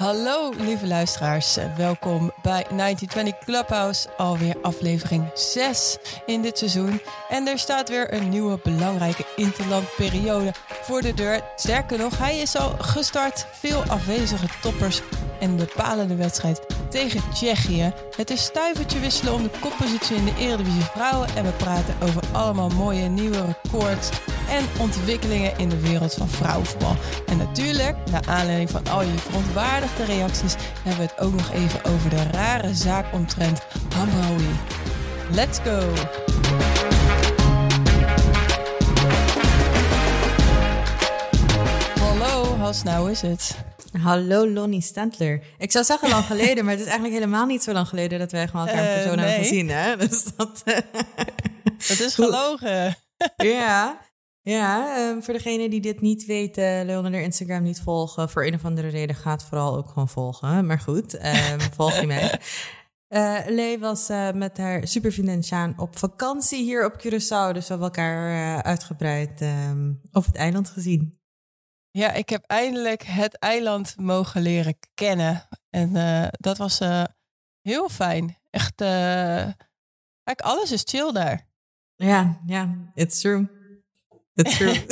Hallo lieve luisteraars, welkom bij 1920 Clubhouse, alweer aflevering 6 in dit seizoen. En er staat weer een nieuwe belangrijke interlandperiode voor de deur. Sterker nog, hij is al gestart, veel afwezige toppers en bepalende wedstrijd tegen Tsjechië. Het is stuivertje wisselen om de koppositie in de Eredivisie Vrouwen en we praten over allemaal mooie nieuwe records en ontwikkelingen in de wereld van vrouwenvoetbal. En natuurlijk, naar aanleiding van al je verontwaardigde reacties, hebben we het ook nog even over de rare zaak omtrent Hamraoui. Let's go! Hallo, Has, nou is het? Hallo Lonnie Stantler. Ik zou zeggen lang geleden, maar het is eigenlijk helemaal niet zo lang geleden dat wij gewoon elkaar in persoon Uh, hebben gezien. Hè? Dus dat, Het is gelogen. ja, ja ehm, voor degene die dit niet weten, Leon haar Instagram niet volgen, voor een of andere reden gaat vooral ook gewoon volgen. Maar goed, ehm, volg je mij. Eh Lee was eh, met haar supervriendin Sjaan op vakantie hier op Curaçao. Dus we hebben elkaar eh, uitgebreid ehm, op het eiland gezien. Ja, ik heb eindelijk het eiland mogen leren kennen. En eh, dat was eh, heel fijn. Echt, eh kijk, alles is chill daar. Ja, ja, it's true. It's true.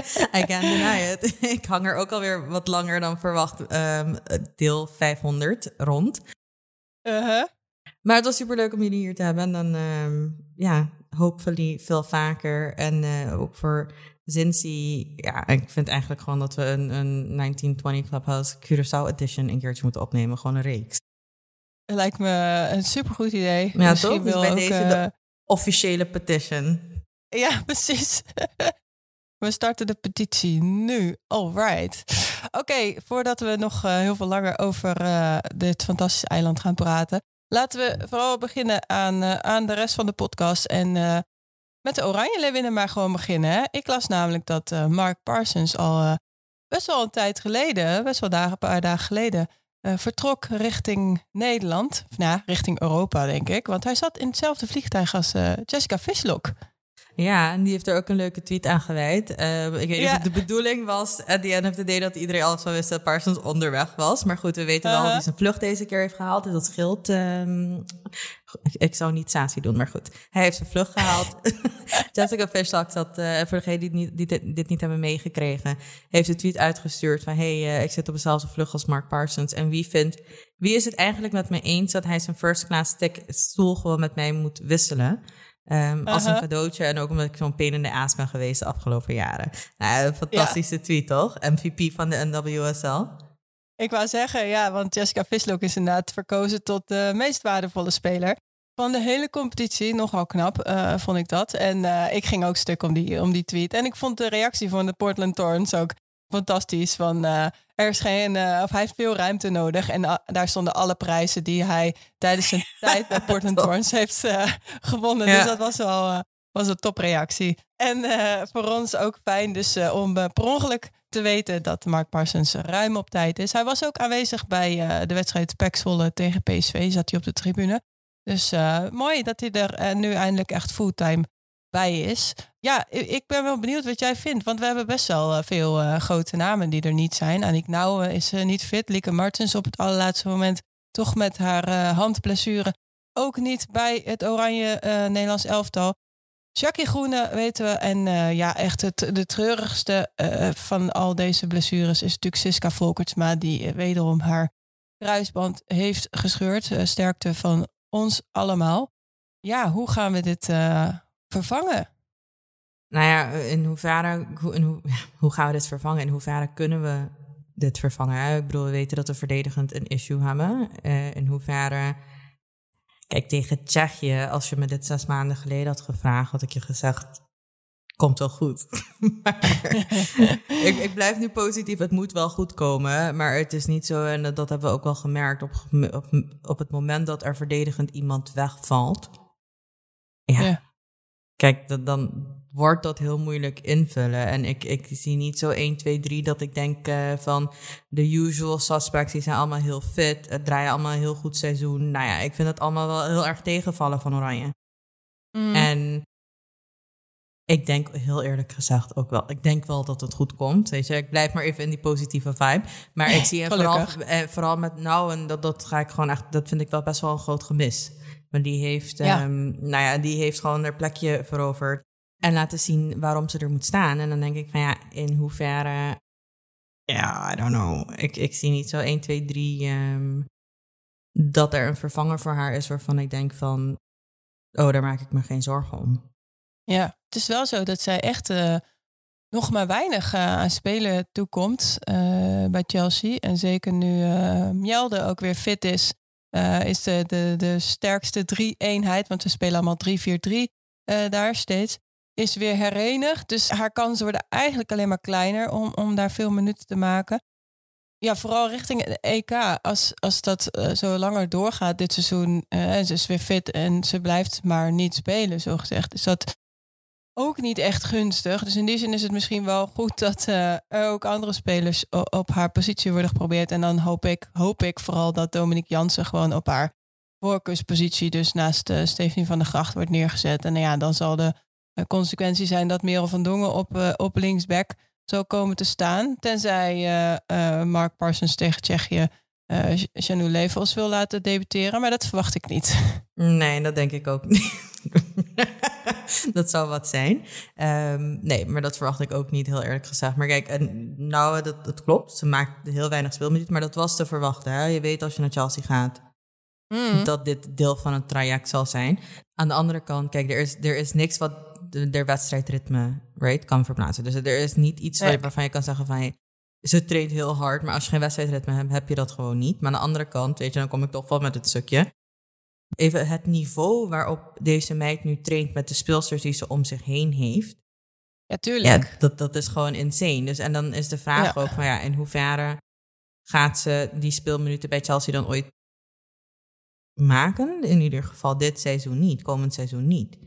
I can't deny it. Ik hang er ook alweer wat langer dan verwacht. ehm, deel 500 rond. Uh-huh. Maar het was super leuk om jullie hier te hebben. En dan, ehm, ja, hopefully veel vaker. En ook voor Zinzi. Ja, ik vind eigenlijk gewoon dat we een, een 1920 Clubhouse Curaçao edition een keertje moeten opnemen. Gewoon een reeks. Lijkt me een supergoed idee. Ja, Misschien toch? Dus wil bij ook, deze eh, de officiële petition. Ja, precies. We starten de petitie nu. All right. Oké, voordat we nog eh, heel veel langer over eh, dit fantastische eiland gaan praten, laten we vooral beginnen aan, eh, aan de rest van de podcast. En eh, met de Oranje Leeuwinnen maar gewoon beginnen. Ik las namelijk dat eh, Mark Parsons al eh, best wel een tijd geleden, best wel dagen, een paar dagen geleden, eh, vertrok richting Nederland. Of nou, richting Europa, denk ik. Want hij zat in hetzelfde vliegtuig als Jessica Vislock. Ja, en die heeft er ook een leuke tweet aan gewijd. Eh, ik weet niet Ja. of de bedoeling was at the end of the day dat iedereen al zou wist dat Parsons onderweg was. Maar goed, we weten wel dat Uh-huh. hij zijn vlucht deze keer heeft gehaald. Dus dat scheelt. ehm, ik, zou niet sassy doen, maar goed. Hij heeft zijn vlucht gehaald. Jessica Fishlock zat, eh, voor degenen die, niet, die dit, dit niet hebben meegekregen, heeft een tweet uitgestuurd van hey, eh, ik zit op dezelfde vlucht als Mark Parsons. En wie vindt, wie is het eigenlijk met me eens dat hij zijn first class stoel gewoon met mij moet wisselen? Ehm, Als een Uh-huh. cadeautje en ook omdat ik zo'n pain in de aas ben geweest de afgelopen jaren. Nou, een fantastische tweet, toch? MVP van de NWSL. Ik wou zeggen, ja, want Jessica Vislock is inderdaad verkozen tot de meest waardevolle speler van de hele competitie. Nogal knap, eh, vond ik dat. En eh, ik ging ook stuk om die, om die tweet. En ik vond de reactie van de Portland Thorns ook fantastisch. Van, eh, er is geen, eh, of hij heeft veel ruimte nodig. En ah, daar stonden alle prijzen die hij tijdens zijn tijd bij Portland. Thorns heeft eh, gewonnen. Ja. Dus dat was wel eh, was een topreactie. En eh, voor ons ook fijn dus eh, om eh, per ongeluk te weten dat Mark Parsons ruim op tijd is. Hij was ook aanwezig bij eh, de wedstrijd PEC Zwolle tegen PSV, zat hij op de tribune. Dus eh, mooi dat hij er eh, nu eindelijk echt fulltime bij is. Ja, ik ben wel benieuwd wat jij vindt. Want we hebben best wel eh, veel eh, grote namen die er niet zijn. Anik Nouwen is eh, niet fit. Lieke Martens op het allerlaatste moment toch met haar handblessure ook niet bij het oranje Nederlands elftal. Jackie Groene weten we. En ja, echt het, de treurigste van al deze blessures is natuurlijk Siska Volkertsma. Die wederom haar kruisband heeft gescheurd. Sterkte van ons allemaal. Ja, hoe gaan we dit vervangen? Nou ja, in hoeverre, hoe, in hoe, hoe gaan we dit vervangen? In hoeverre kunnen we dit vervangen? Ik bedoel, we weten dat we verdedigend een issue hebben. Eh, in hoeverre... Kijk, tegen Tsjechië, als je me dit zes maanden geleden had gevraagd, had ik je gezegd, komt wel goed. ik, ik blijf nu positief, het moet wel goed komen. Maar het is niet zo, en dat, dat hebben we ook wel gemerkt, op, op, op het moment dat er verdedigend iemand wegvalt. Ja, Ja. Kijk, dat, dan wordt dat heel moeilijk invullen. En ik, ik zie niet zo 1, 2, 3 dat ik denk eh, van de usual suspects, die zijn allemaal heel fit. Het draaien allemaal een heel goed seizoen. Nou ja, ik vind het allemaal wel heel erg tegenvallen van Oranje. Mm. En Ik denk heel eerlijk gezegd ook wel. Ik denk wel dat het goed komt. Weet je, ik blijf maar even in die positieve vibe. Maar ik zie vooral, eh, vooral met nou en dat, dat ga ik gewoon echt. Dat vind ik wel best wel een groot gemis. Maar die heeft, ja. Ehm, nou ja, die heeft gewoon haar plekje veroverd en laten zien waarom ze er moet staan. En dan denk ik van ja, in hoeverre. Ja, I don't know. Ik, ik zie niet zo 1, 2, 3 um, dat er een vervanger voor haar is waarvan ik denk van. Oh, daar maak ik me geen zorgen om. Ja, het is wel zo dat zij echt uh, nog maar weinig uh, aan spelen toekomt uh, bij Chelsea. En zeker nu Mjelde ook weer fit is, is de, de, de sterkste drie-eenheid. Want we spelen allemaal 3-4-3 daar steeds. Is weer herenigd. Dus haar kansen worden eigenlijk alleen maar kleiner om, om daar veel minuten te maken. Ja, vooral richting de EK. Als, als dat zo langer doorgaat dit seizoen. en ze is weer fit en ze blijft maar niet spelen, zo gezegd. Is dat ook niet echt gunstig. Dus in die zin is het misschien wel goed dat uh, er ook andere spelers op haar positie worden geprobeerd. En dan hoop ik, hoop ik vooral dat Dominique Jansen gewoon op haar voorkeurspositie, dus naast uh, Stephanie van der Gracht, wordt neergezet. En ja, dan zal de consequentie zijn dat Merel van Dongen op, op linksback zal komen te staan. Tenzij Mark Parsons tegen Tsjechië uh, Janou Levels wil laten debuteren. Maar dat verwacht ik niet. Nee, dat denk ik ook niet. dat zou wat zijn. Um, nee, maar dat verwacht ik ook niet, heel eerlijk gezegd. Maar kijk, en, nou, dat, dat klopt. Ze maakt heel weinig speelminuten, maar dat was te verwachten. Hè? Je weet als je naar Chelsea gaat, mm. dat dit deel van het traject zal zijn. Aan de andere kant, kijk, er is, er is niks wat de, de wedstrijdritme right, kan verplaatsen. Dus er is niet iets nee. waarvan je kan zeggen van... Hey, ze traint heel hard, maar als je geen wedstrijdritme hebt, heb je dat gewoon niet. Maar aan de andere kant, weet je, dan kom ik toch wel met het stukje even het niveau waarop deze meid nu traint met de speelsters die ze om zich heen heeft. Ja, tuurlijk. Ja, dat, dat is gewoon insane. Dus, en dan is de vraag ook van ja, in hoeverre gaat ze die speelminuten bij Chelsea dan ooit maken? In ieder geval dit seizoen niet, komend seizoen niet.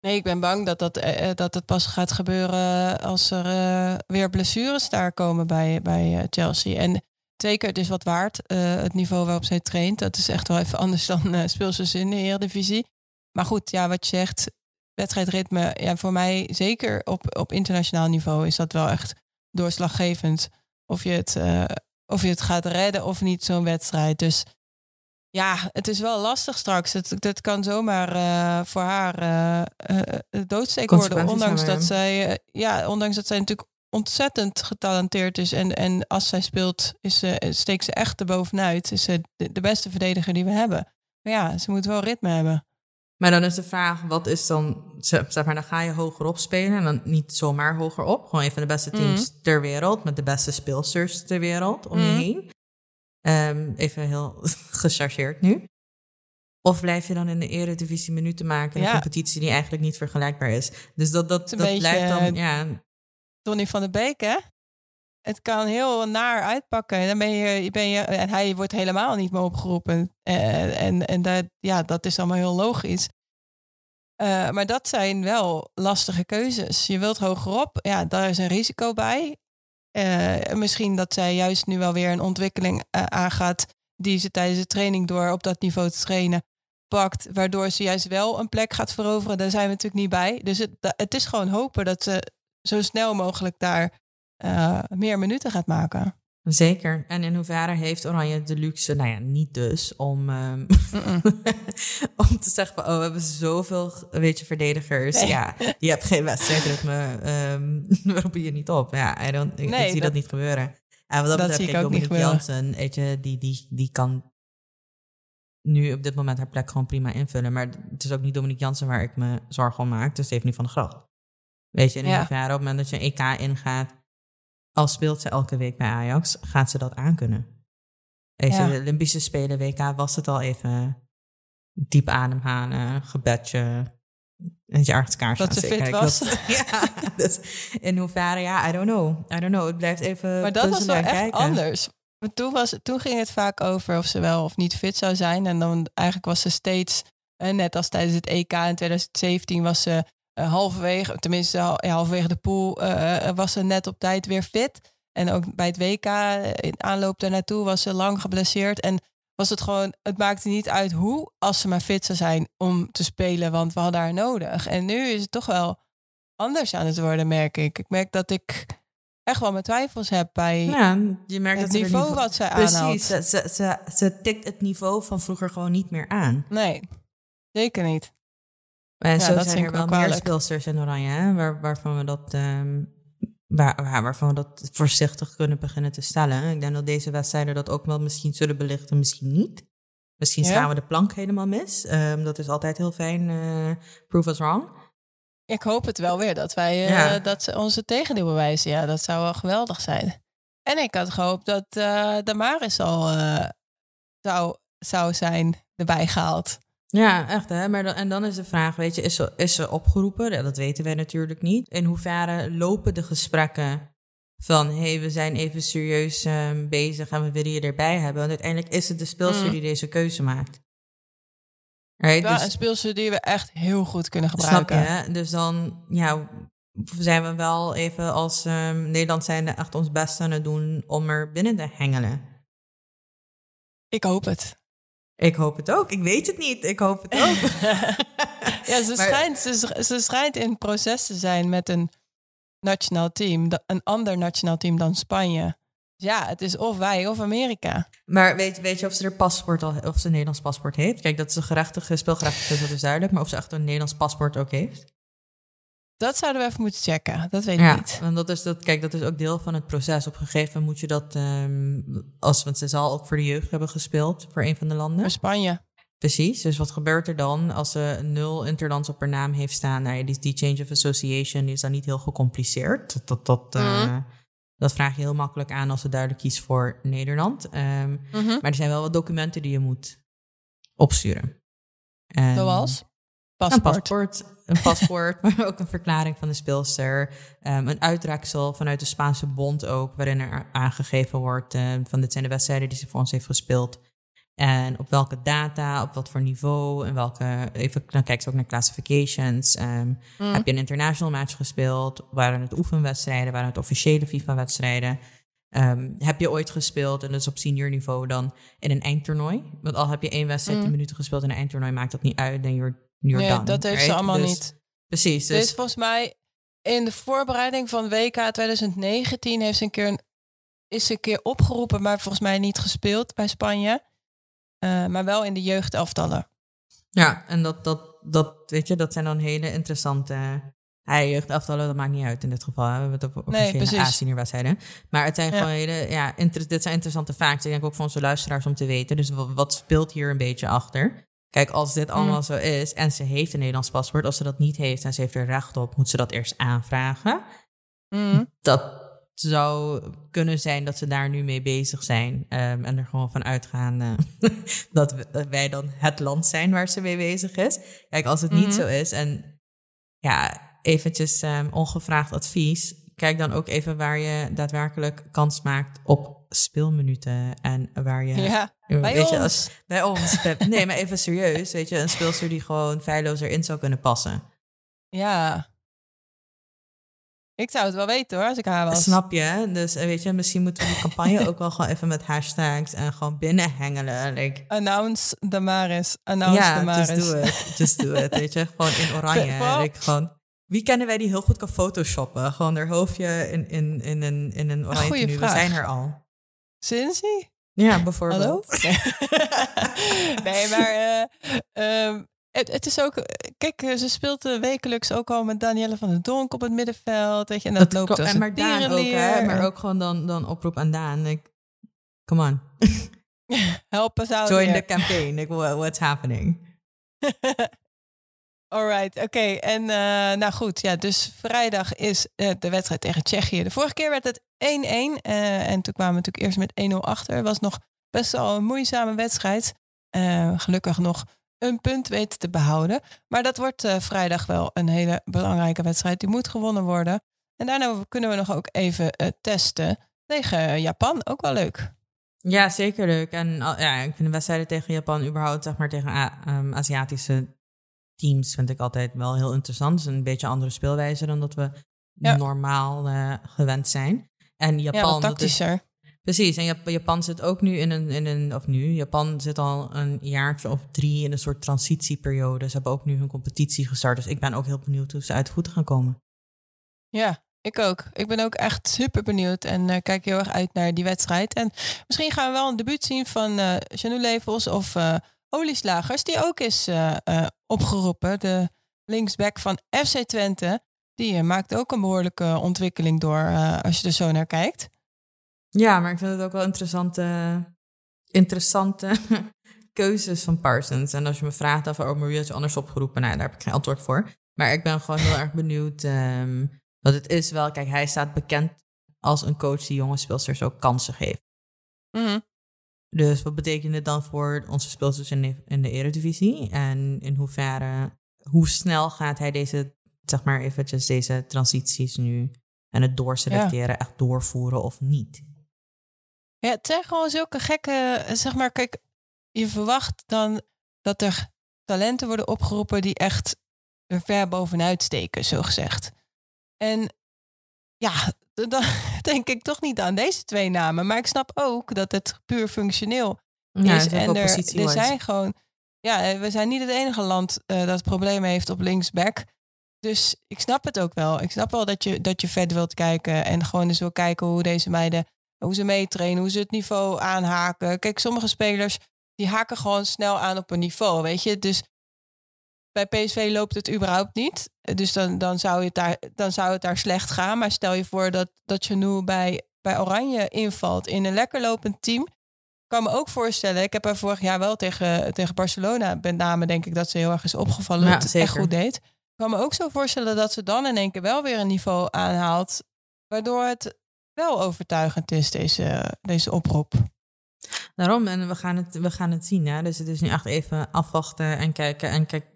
Nee, ik ben bang dat, dat, eh, eh, dat het pas gaat gebeuren als er uh, weer blessures daar komen bij, bij Chelsea. En Zeker, het is wat waard. Het niveau waarop zij traint. Dat is echt wel even anders dan uh, speelsters in de Eredivisie. Maar goed, ja, wat je zegt, wedstrijdritme. Ja, voor mij, zeker op, op internationaal niveau, is dat wel echt doorslaggevend. Of je het, of je het gaat redden of niet, zo'n wedstrijd. Dus ja, het is wel lastig straks. Het, het kan zomaar voor haar doodsteek worden. Ondanks dat, zij, ja, ondanks dat zij natuurlijk ontzettend getalenteerd is. En, en als zij speelt, is ze, steekt ze echt erbovenuit. Is ze de, beste verdediger die we hebben. Maar ja, ze moet wel ritme hebben. Maar dan is de vraag, wat is dan, zeg maar, dan ga je hoger op spelen en dan niet zomaar hoger op. Gewoon een van de beste teams mhm. ter wereld, met de beste speelsters ter wereld om je mhm. heen. Um, even heel gechargeerd nu. Of blijf je dan in de eredivisie minuten maken in een competitie die eigenlijk niet vergelijkbaar is. Dus dat, dat, dat blijft dan, ja, Donny van der Beek, hè? Het kan heel naar uitpakken. Dan ben je, ben je, en hij wordt helemaal niet meer opgeroepen. Uh, en en dat, ja, dat is allemaal heel logisch. Uh, maar dat zijn wel lastige keuzes. Je wilt hogerop, ja, daar is een risico bij. Uh, misschien dat zij juist nu wel weer een ontwikkeling aangaat die ze tijdens de training door op dat niveau te trainen pakt, waardoor ze juist wel een plek gaat veroveren. Daar zijn we natuurlijk niet bij. Dus het, het is gewoon hopen dat ze zo snel mogelijk daar uh, meer minuten gaat maken. Zeker. En in hoeverre heeft Oranje de luxe, nou ja, niet dus, om, um, om te zeggen van, oh, we hebben zoveel, weet je, verdedigers. Ja, je hebt geen wedstrijdritme, um, we roepen je niet op. Ja, I don't, nee, ik, zie dat, niet gebeuren. En wat dat, dat betreft, kijk, Dominique Jansen, weet je, die, die, die kan nu op dit moment haar plek gewoon prima invullen. Maar het is ook niet Dominique Jansen waar ik me zorgen om maak. Het is even niet van de Gracht. Weet je, in ja. hoeverre op het moment dat je een EK ingaat, al speelt ze elke week bij Ajax, gaat ze dat aankunnen. Weet je, de Olympische Spelen WK was het al even diep ademhalen, gebedje, een jaartskaars Dat ze fit was. ja, dus in hoeverre, ja, I don't know. I don't know, het blijft even Maar dat was wel echt anders. Toen, was, toen ging het vaak over of ze wel of niet fit zou zijn. En dan eigenlijk was ze steeds, net als tijdens het EK in 2017, was ze uh, halverwege, tenminste halverwege de pool, uh, was ze net op tijd weer fit. En ook bij het WK in aanloop daar naartoe was ze lang geblesseerd. En was het gewoon, het maakte niet uit hoe, als ze maar fit zou zijn om te spelen, want we hadden haar nodig. En nu is het toch wel anders aan het worden, merk ik. Ik merk dat ik echt wel mijn twijfels heb bij Ja, je merkt het niveau wat zij. Precies, ze, ze, ze, ze tikt het niveau van vroeger gewoon niet meer aan. Nee, zeker niet. En Ja, zo dat zijn er wel meer speelsters in Oranje, hè, waar, waarvan we dat... ehm, waar, waar- waarvan we dat voorzichtig kunnen beginnen te stellen. Ik denk dat deze wedstrijden dat ook wel misschien zullen belichten, misschien niet. Misschien Ja. slaan we de plank helemaal mis. Ehm, dat is altijd heel fijn. eh prove us wrong. Ik hoop het wel weer dat wij eh, dat ze onze tegendeel bewijzen. Ja, dat zou wel geweldig zijn. En ik had gehoopt dat eh de Maris al eh, zou, zou zijn erbij gehaald. Ja, echt hè. Maar dan, en dan is de vraag, weet je, is ze, is ze opgeroepen? Ja, dat weten wij natuurlijk niet. In hoeverre lopen de gesprekken van, hé, hey, we zijn even serieus ehm, bezig en we willen je erbij hebben. Want uiteindelijk is het de speelster Mm. die deze keuze maakt. Right? Ja, dus, een speelster die we echt heel goed kunnen snap gebruiken. je? hè? Dus dan, ja, zijn we wel even als ehm, Nederland zijnde echt ons best aan het doen om er binnen te hengelen. Ik hoop het. Ik hoop het ook. Ik weet het niet. Ik hoop het ook. Ja, ze, Maar- schijnt, ze, ze schijnt in proces te zijn met een nationaal team. Een ander nationaal team dan Spanje. Ja, het is of wij of Amerika. Maar weet, weet je of ze er paspoort al, of ze een Nederlands paspoort heeft? Kijk, dat ze gerechtige, speelgerechtigd is, dat is duidelijk. Maar of ze echt een Nederlands paspoort ook heeft? Dat zouden we even moeten checken. Dat weet Ja, ik niet. want dat is, dat, kijk, dat is ook deel van het proces. Op een gegeven moment moet je dat, ehm, als, want ze zal ook voor de jeugd hebben gespeeld, voor een van de landen. Maar Spanje. Precies, dus wat gebeurt er dan als ze nul interlands op haar naam heeft staan? Nou ja, die, die change of association is dan niet heel gecompliceerd. Dat, dat, dat, eh, Mhm. dat vraag je heel makkelijk aan als ze duidelijk kiest voor Nederland. Ehm, Mhm. Maar er zijn wel wat documenten die je moet opsturen. En Zoals? Een Paspoort. een paspoort maar ook een verklaring van de speelster. Ehm, een uitdraaksel vanuit de Spaanse bond ook, waarin er aangegeven wordt ehm, van dit zijn de wedstrijden die ze voor ons heeft gespeeld. En op welke data, op wat voor niveau en welke, even, dan kijkt ze ook naar classifications. Ehm, Mm. Heb je een international match gespeeld? Waren het oefenwedstrijden? Waren het officiële FIFA-wedstrijden? Heb je ooit gespeeld, en dat is op senior niveau dan, in een eindtoernooi? Want al heb je één wedstrijd, Mm. 10 minuten gespeeld in een eindtoernooi, maakt dat niet uit. Dan you're, you're Nee, done. dat heeft ze allemaal Dus- niet. Precies. Dus, Dus, volgens mij in de voorbereiding van WK 2019 heeft ze een keer een, is ze een keer opgeroepen, maar volgens mij niet gespeeld bij Spanje. Eh, maar wel in de jeugdelftallen. ja, en dat, dat, dat, weet je, dat zijn dan hele interessante... Ja, jeugdelftallen, dat maakt niet uit in dit geval. We hebben het over Nee, officiële precies. A-senior wedstrijden. Maar het zijn Ja. gewoon hele, ja, dit zijn interessante facts. Ik denk ook voor onze luisteraars om te weten. Dus wa- wat speelt hier een beetje achter? Kijk, als dit allemaal Mm. zo is en ze heeft een Nederlands paspoort, als ze dat niet heeft en ze heeft er recht op, moet ze dat eerst aanvragen. Mhm. Dat zou kunnen zijn dat ze daar nu mee bezig zijn ehm, en er gewoon van uitgaan eh, dat, we- dat wij dan het land zijn waar ze mee bezig is. Kijk, als het niet Mhm. zo is en ja, eventjes ehm, ongevraagd advies, kijk dan ook even waar je daadwerkelijk kans maakt op speelminuten en waar je Ja, weet bij je, ons. als- bij ons. Nee, maar even serieus. Weet je, een speelster die gewoon feilloos erin zou kunnen passen. Ja. Ik zou het wel weten hoor, als ik haar was. Snap je? Dus eh, weet je, misschien moeten we die campagne ook wel gewoon even met hashtags en gewoon binnenhengelen. Like, Announce de Maris. Announce de ja, Maris. just do it. Just do it. Weet je, gewoon in oranje. Gewoon, wie kennen wij die heel goed kan photoshoppen? Gewoon haar hoofdje in, in, in, een, in een oranje Goeie tenue. We vraag. zijn er al. Cincy? Ja, bijvoorbeeld. Hallo? nee, maar eh, ehm, het, het is ook... Kijk, eh, ze speelt eh, wekelijks ook al met Danielle van der Donk op het middenveld. Weet je, en dat, Dat loopt als en een maar Daan ook, hè? Maar ook gewoon dan, dan oproep aan Daan. Like, come on. Help us out Join here. the campaign. Like, what's happening? Alright, oké. En nou goed, ja, dus vrijdag is de wedstrijd tegen Tsjechië. De vorige keer werd het 1-1. En toen kwamen we natuurlijk eerst met 1-0 achter. Het was nog best wel een moeizame wedstrijd. Eh, gelukkig nog een punt weten te behouden. Maar dat wordt eh, vrijdag wel een hele belangrijke wedstrijd. Die moet gewonnen worden. En daarna kunnen we nog ook even eh, testen tegen Japan. Ook wel leuk. Ja, zeker leuk. En ja, ik vind de wedstrijden tegen Japan überhaupt, zeg maar tegen ehm, Aziatische teams, vind ik altijd wel heel interessant. Het is een beetje andere speelwijze dan dat we Ja. normaal eh, gewend zijn. En Ja, Japan, is, tactischer. precies. En Jap- Japan zit ook nu in een, in een, of nu, Japan zit al een jaartje of drie in een soort transitieperiode. Ze hebben ook nu hun competitie gestart. Dus ik ben ook heel benieuwd hoe ze uit de voeten gaan komen. Ja, ik ook. Ik ben ook echt super benieuwd en uh, kijk heel erg uit naar die wedstrijd. En misschien gaan we wel een debuut zien van uh, Janou Levels of uh, Olieslagers, die ook is opgeroepen. De linksback van FC Twente. Die maakt ook een behoorlijke ontwikkeling door als je er zo naar kijkt. Ja, maar ik vind het ook wel interessante, interessante keuzes van Parsons. En als je me vraagt of er Maria is anders opgeroepen, nou, daar heb ik geen antwoord voor. Maar ik ben gewoon heel erg benieuwd. Um, want het is wel, kijk, hij staat bekend als een coach die jonge speelsters ook kansen geeft. Mm Dus wat betekent dit dan voor onze speelsters in de, in de eredivisie? En in hoeverre, hoe snel gaat hij deze, zeg maar eventjes, deze transities nu en het doorselecteren echt doorvoeren of niet? Ja, het zijn gewoon zulke gekke, zeg maar, kijk, je verwacht dan dat er talenten worden opgeroepen die echt er ver bovenuit steken, zo gezegd. En ja, dan denk ik toch niet aan deze twee namen. Maar ik snap ook dat het puur functioneel is. en er, er zijn gewoon. Ja, we zijn niet het enige land uh, dat problemen heeft op linksback. Dus ik snap het ook wel. Ik snap wel dat je, dat je vet wilt kijken. En gewoon eens wil kijken hoe deze meiden. Hoe ze meetrainen, hoe ze het niveau aanhaken. Kijk, sommige spelers die haken gewoon snel aan op een niveau, weet je. Dus bij PSV loopt het überhaupt niet. Dus dan, dan, zou, het daar, dan zou het daar slecht gaan. Maar stel je voor dat, dat je nu bij, bij Oranje invalt in een lekker lopend team. Ik kan me ook voorstellen, ik heb er vorig jaar wel tegen, tegen Barcelona, met name denk ik dat ze heel erg is opgevallen. Ja, dat het echt goed deed. Kan me ook zo voorstellen dat ze dan in één keer wel weer een niveau aanhaalt. Waardoor het wel overtuigend is, deze, deze oproep. Daarom, en we gaan het, we gaan het zien. Hè? Dus het is nu echt even afwachten en kijken. En kijk,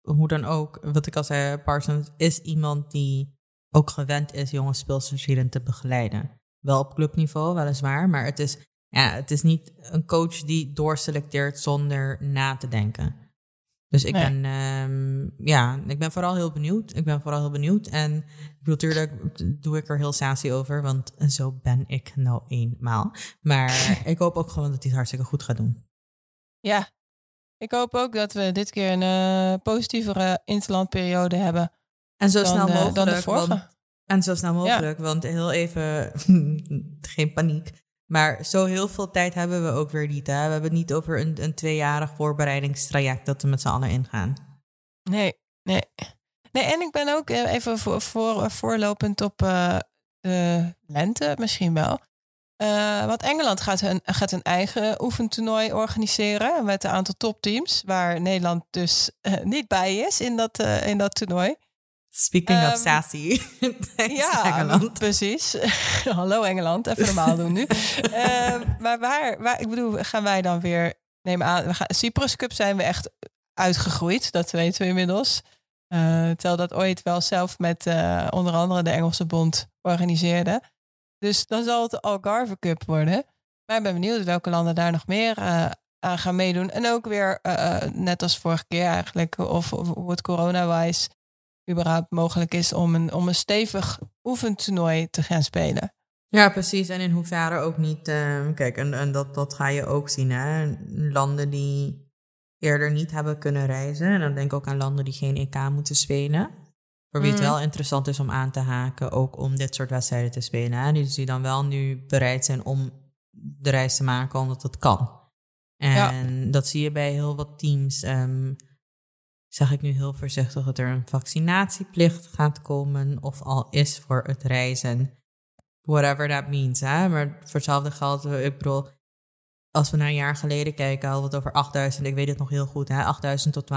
hoe dan ook, wat ik al zei, Parsons is iemand die ook gewend is jonge speelsters hierin te begeleiden. Wel op clubniveau, weliswaar, maar het is, ja, het is niet een coach die doorselecteert zonder na te denken. Dus ik ben, um, ja, ik ben vooral heel benieuwd. Ik ben vooral heel benieuwd. En natuurlijk doe ik er heel sassy over, want zo ben ik nou eenmaal. Maar ik hoop ook gewoon dat hij het hartstikke goed gaat doen. Ja, ik hoop ook dat we dit keer een uh, positievere interlandperiode hebben. En zo snel mogelijk. Eh, dan de vorige. Want, en zo snel mogelijk, want heel even, geen paniek. Maar zo heel veel tijd hebben we ook weer niet. Hè? We hebben het niet over een, een tweejarig voorbereidingstraject dat we met z'n allen ingaan. Nee, nee. Nee, en ik ben ook eh, even voor, voor, voorlopend op uh, de lente misschien wel. Want Engeland gaat hun, gaat een eigen oefentoernooi organiseren met een aantal topteams, waar Nederland dus niet bij is in dat, in dat toernooi. Speaking um, of ehm, sassy. ja, Engeland. precies. Hallo Engeland, even normaal doen nu. Ehm, maar waar, waar, ik bedoel, gaan wij dan weer, neem aan, we gaan, Cyprus Cup zijn we echt uitgegroeid, dat weten we inmiddels. terwijl dat ooit wel zelf met onder andere de Engelse Bond organiseerde. Dus dan zal het de Algarve Cup worden. Maar ik ben benieuwd welke landen daar nog meer uh, aan gaan meedoen. En ook weer, uh, net als vorige keer eigenlijk, of, of hoe het corona-wise überhaupt mogelijk is om een, om een stevig oefentoernooi te gaan spelen. Ja, precies. En in hoeverre ook niet. Uh, kijk, en, en dat, dat ga je ook zien. Hè? Landen die eerder niet hebben kunnen reizen. En dan denk ik ook aan landen die geen EK moeten spelen. Voor wie het mm. wel interessant is om aan te haken, ook om dit soort wedstrijden te spelen. Hè? Dus die dan wel nu bereid zijn om de reis te maken, omdat het kan. En dat zie je bij heel wat teams. Um, zeg ik nu heel voorzichtig dat er een vaccinatieplicht gaat komen, of al is voor het reizen. Whatever that means. Hè? Maar voor hetzelfde geld, ik bedoel, als we naar een jaar geleden kijken, hadden we het over 8000, ik weet het nog heel goed, hè? 8000 tot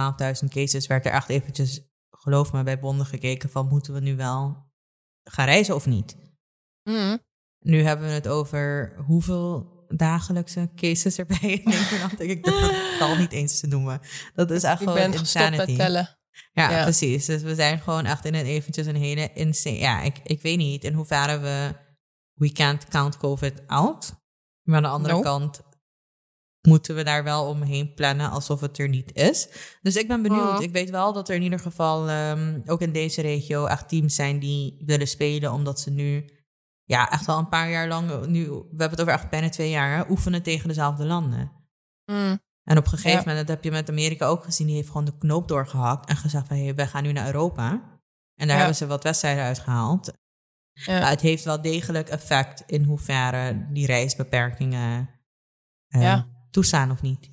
12.000 cases, werd er echt eventjes geloof me, bij bonden gekeken van moeten we nu wel gaan reizen of niet. Mm. Nu hebben we het over hoeveel dagelijkse cases erbij in Nederland. ik durf het al niet eens te noemen. Dat is echt gewoon insanity. tellen. Ja, ja, precies. Dus we zijn gewoon echt in een eventjes een hele insane... Ja, ik, ik weet niet in hoeverre we... We can't count COVID out. Maar aan de andere kant moeten we daar wel omheen plannen alsof het er niet is. Dus ik ben benieuwd. Ik weet wel dat er in ieder geval um, ook in deze regio echt teams zijn die willen spelen, omdat ze nu ja, echt al een paar jaar lang, nu, we hebben het over echt bijna twee jaar, hè, oefenen tegen dezelfde landen. Mm. En op een gegeven moment, dat heb je met Amerika ook gezien, die heeft gewoon de knoop doorgehakt en gezegd van, hey, wij gaan nu naar Europa. En daar Ja. hebben ze wat wedstrijden uitgehaald. Ja. Maar het heeft wel degelijk effect in hoeverre die reisbeperkingen eh, Ja. toestaan of niet.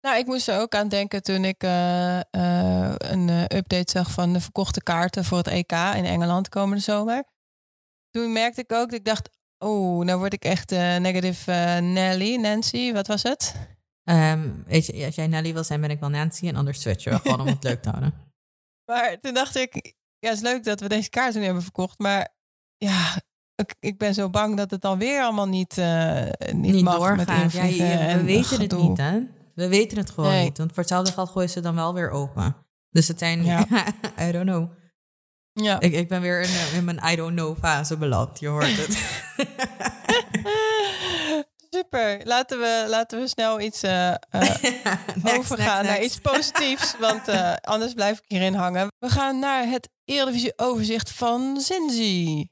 Nou, ik moest er ook aan denken toen ik eh, eh, een eh, update zag van de verkochte kaarten voor het EK in Engeland komende zomer. Toen merkte ik ook dat ik dacht, oh, nou word ik echt eh, negative eh, Nelly, Nancy, wat was het? Ehm, weet je, als jij Nelly wil zijn, ben ik wel Nancy. En anders switchen we gewoon om het leuk te houden. Maar toen dacht ik, ja, het is leuk dat we deze kaarten nu hebben verkocht, maar ja, ik, ik ben zo bang dat het dan weer allemaal niet, eh niet, Niet mag met doorgaan. Ja, we en weten het niet, hè? We weten het gewoon Nee. niet. Want voor hetzelfde geld gooien ze dan wel weer open. Dus het zijn, Ja. I don't know. Ja. Ik, ik ben weer in, eh, in mijn I don't know fase beland. Je hoort het. Super. Laten we, laten we snel iets eh, eh, Next, overgaan next, naar next. iets positiefs, want anders blijf ik hierin hangen. We gaan naar het Eredivisie overzicht van Zinzi.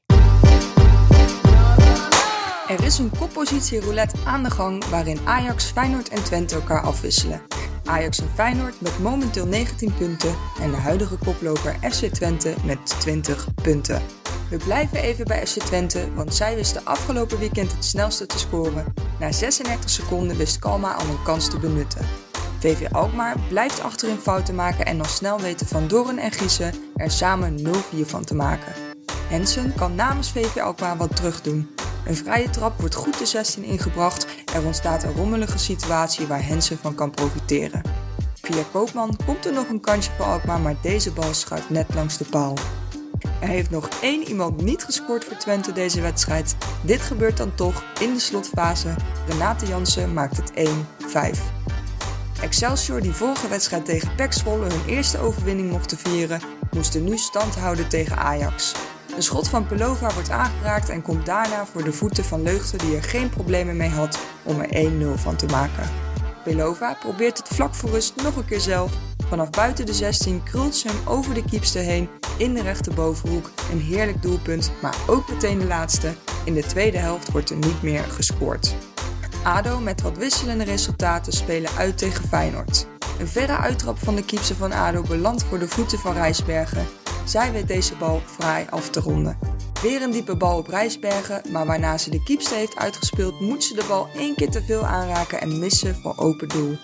Er is een koppositie roulette aan de gang waarin Ajax, Feyenoord en Twente elkaar afwisselen. Ajax en Feyenoord met momenteel 19 punten en de huidige koploper FC Twente met 20 punten. We blijven even bij FC Twente, want zij wisten afgelopen weekend het snelste te scoren. Na 36 seconden wist Kalma al een kans te benutten. VV Alkmaar blijft achterin fouten maken en al snel weten Van Doren en Giezen er samen 0-4 van te maken. Hensen kan namens VV Alkmaar wat terugdoen. Een vrije trap wordt goed de 16 ingebracht. Er ontstaat een rommelige situatie waar Hensen van kan profiteren. Via Koopman komt er nog een kansje voor Alkmaar, maar deze bal schuift net langs de paal. Er heeft nog één iemand niet gescoord voor Twente deze wedstrijd. Dit gebeurt dan toch in de slotfase. Renate Jansen maakt het 1-5. Excelsior, die vorige wedstrijd tegen PEC Zwolle hun eerste overwinning mochten vieren, moesten nu stand houden tegen Ajax. Een schot van Pelova wordt aangeraakt en komt daarna voor de voeten van Leugte die er geen problemen mee had om er 1-0 van te maken. Pelova probeert het vlak voor rust nog een keer zelf. Vanaf buiten de 16 krult ze hem over de kiepste heen in de rechterbovenhoek. Een heerlijk doelpunt, maar ook meteen de laatste. In de tweede helft wordt er niet meer gescoord. ADO met wat wisselende resultaten spelen uit tegen Feyenoord. Een verre uittrap van de kiepse van ADO belandt voor de voeten van Rijsbergen. Zij weet deze bal fraai af te ronden. Weer een diepe bal op Rijsbergen, maar waarna ze de kiepste heeft uitgespeeld, moet ze de bal één keer te veel aanraken en missen voor open doel.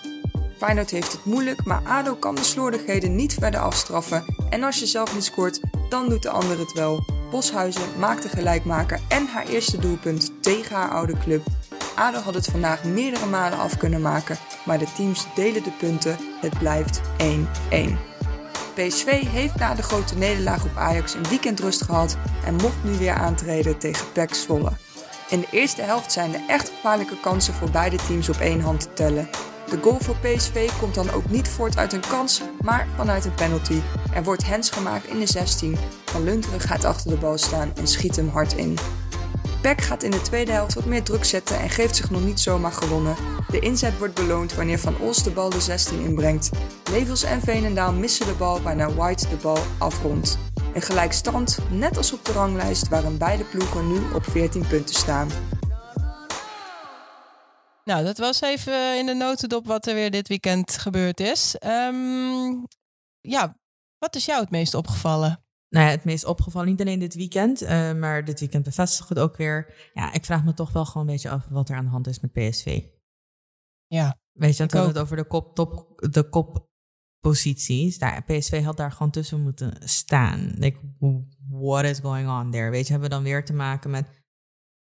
Feyenoord heeft het moeilijk, maar ADO kan de slordigheden niet verder afstraffen. En als je zelf niet scoort, dan doet de ander het wel. Boshuizen maakt de gelijkmaker en haar eerste doelpunt tegen haar oude club. ADO had het vandaag meerdere malen af kunnen maken, maar de teams delen de punten. Het blijft 1-1. PSV heeft na de grote nederlaag op Ajax een weekend rust gehad en mocht nu weer aantreden tegen PEC Zwolle. In de eerste helft zijn er echt gevaarlijke kansen voor beide teams op één hand te tellen. De goal voor PSV komt dan ook niet voort uit een kans, maar vanuit een penalty. Er wordt hens gemaakt in de 16. Van Lunteren gaat achter de bal staan en schiet hem hard in. PEC gaat in de tweede helft wat meer druk zetten en geeft zich nog niet zomaar gewonnen. De inzet wordt beloond wanneer Van Os de bal de 16 inbrengt. Levels en Veenendaal missen de bal waarna White de bal afrondt. Een gelijkstand, net als op de ranglijst waarin beide ploegen nu op 14 punten staan. Nou, dat was even in de notendop wat er weer dit weekend gebeurd is. Ehm, ja, wat is jou het meest opgevallen? Nou ja, het meest opgevallen, niet alleen dit weekend, eh, maar dit weekend bevestigt het ook weer. Ja, ik vraag me toch wel gewoon een beetje af wat er aan de hand is met PSV. Ja, Weet je, Ik ook. het over de kop, top, de kopposities. PSV had daar gewoon tussen moeten staan. Like, what is going on there? Weet je, hebben we dan weer te maken met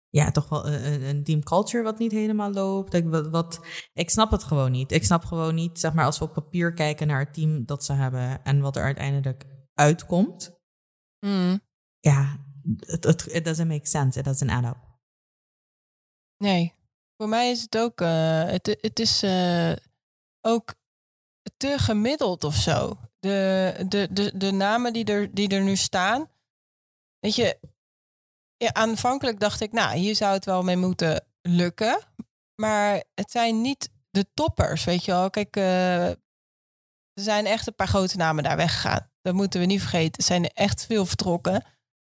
ja, toch wel een, een- een team culture wat niet helemaal loopt. Wat, wat, ik snap het gewoon niet. Ik snap gewoon niet, zeg maar, als we op papier kijken naar het team dat ze hebben en wat er uiteindelijk uitkomt. Mm, Ja, it, it, it doesn't make sense. It doesn't add up. nee. Voor mij is het ook, eh, het, het is eh, ook te gemiddeld of zo. De, de, de, de namen die er, die er nu staan. Weet je, ja, aanvankelijk dacht ik, nou, hier zou het wel mee moeten lukken. Maar het zijn niet de toppers, weet je wel. Kijk, eh, er zijn echt een paar grote namen daar weggegaan. Dat moeten we niet vergeten. Er zijn er echt veel vertrokken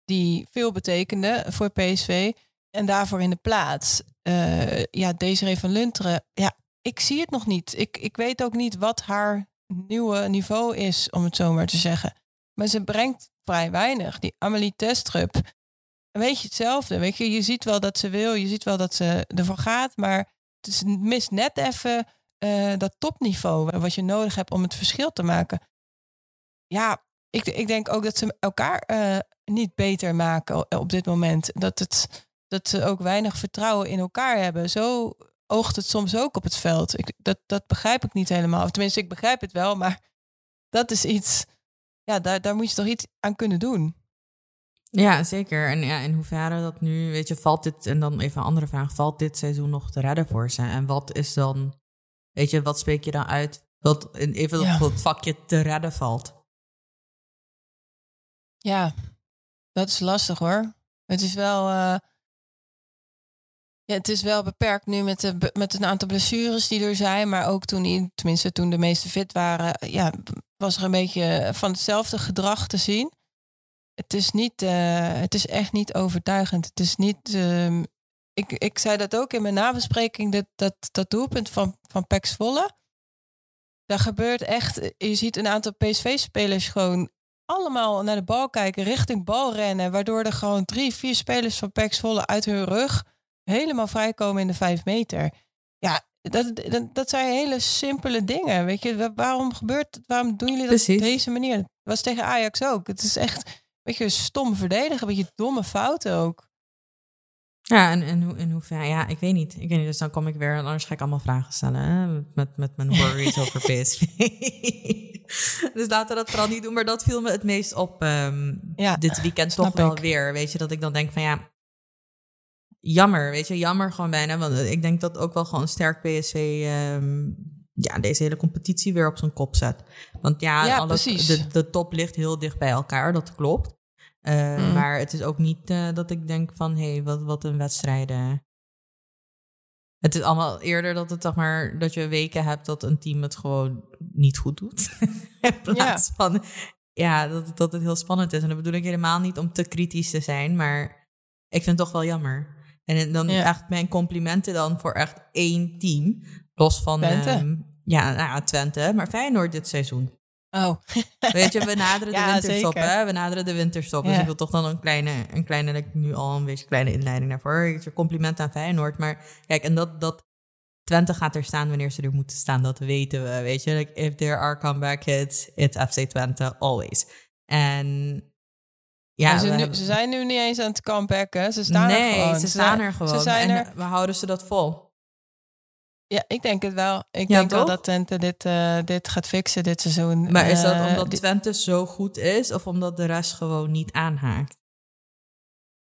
die veel betekenden voor PSV. En daarvoor in de plaats, eh, ja, Desiree van Lunteren. Ja, ik zie het nog niet. Ik, ik weet ook niet wat haar nieuwe niveau is, om het zo maar te zeggen. maar ze brengt vrij weinig. Die Amelie Testrup, een beetje hetzelfde. Weet je, je ziet wel dat ze wil, je ziet wel dat ze ervoor gaat, maar het is, mist net even uh, dat topniveau wat je nodig hebt om het verschil te maken. Ja, ik, ik denk ook dat ze elkaar uh, niet beter maken op dit moment. Dat, het, dat ze ook weinig vertrouwen in elkaar hebben. Zo oogt het soms ook op het veld. Ik, dat, dat begrijp ik niet helemaal. Of tenminste, ik begrijp het wel, maar dat is iets. Ja, daar, daar moet je toch iets aan kunnen doen. Ja, zeker. En ja, in hoeverre dat nu, weet je, valt dit, en dan even een andere vraag, valt dit seizoen nog te redden voor ze? En wat is dan, weet je, wat spreek je dan uit dat even ja. het vakje te redden valt? Ja, dat is lastig hoor. Het is wel, uh, ja, het is wel beperkt nu met, de, met een aantal blessures die er zijn. Maar ook toen, tenminste toen de meeste fit waren, ja, was er een beetje van hetzelfde gedrag te zien. Het is, niet, uh, het is echt niet overtuigend. Het is niet. Uh, ik, ik zei dat ook in mijn nabespreking, dat, dat, dat doelpunt van, van Pex Volle. Daar gebeurt echt. Je ziet een aantal PSV-spelers gewoon allemaal naar de bal kijken, richting bal rennen. Waardoor er gewoon drie, vier spelers van Pex Volle uit hun rug helemaal vrijkomen in de vijf meter. Ja, dat, dat, dat zijn hele simpele dingen. Weet je, waarom gebeurt Waarom doen jullie dat op deze manier? Dat was tegen Ajax ook. Het is echt weet je, stom verdedigen, een beetje domme fouten ook. Ja, en, en, en hoever, ja, ik weet niet. Ik weet niet, dus dan kom ik weer, anders ga ik allemaal vragen stellen hè? Met, met mijn worries over PSV. dus laten we dat vooral niet doen, maar dat viel me het meest op um, ja, dit weekend toch wel weer. Weet je, dat ik dan denk van ja, jammer, weet je, jammer gewoon bijna. Want ik denk dat ook wel gewoon sterk PSV um, ja, deze hele competitie weer op zijn kop zet. Want ja, ja alles, de, de top ligt heel dicht bij elkaar, dat klopt. Uh, Maar het is ook niet uh, dat ik denk van, hé, hey, wat, wat een wedstrijden. Het is allemaal eerder dat het, zeg maar, dat je weken hebt dat een team het gewoon niet goed doet. In plaats ja. van, ja, dat, dat het heel spannend is. En dat bedoel ik helemaal niet om te kritisch te zijn, maar ik vind het toch wel jammer. En dan ja. echt mijn complimenten dan voor echt één team. Los van, Twente. ja, nou, Twente, maar Feyenoord dit seizoen. Oh. Weet je, we naderen de winterstop, hè? We naderen de winterstop. Dus ik wil toch dan een kleine, een kleine, nu al een beetje kleine inleiding daarvoor. Compliment aan Feyenoord. Maar kijk, en dat, dat Twente gaat er staan wanneer ze er moeten staan, dat weten we. Weet je, like, if there are comeback hits, it's FC Twente, always. En ja, ze, nu, ze, zijn nu niet eens aan het comebacken. Ze staan nee, er gewoon. ze staan er gewoon. Ze zijn en er... we houden ze dat vol. Ja, ik denk het wel. Ik denk wel dat Twente dit, uh, dit gaat fixen dit seizoen. Maar is dat uh, omdat Twente zo goed is of omdat de rest gewoon niet aanhaakt?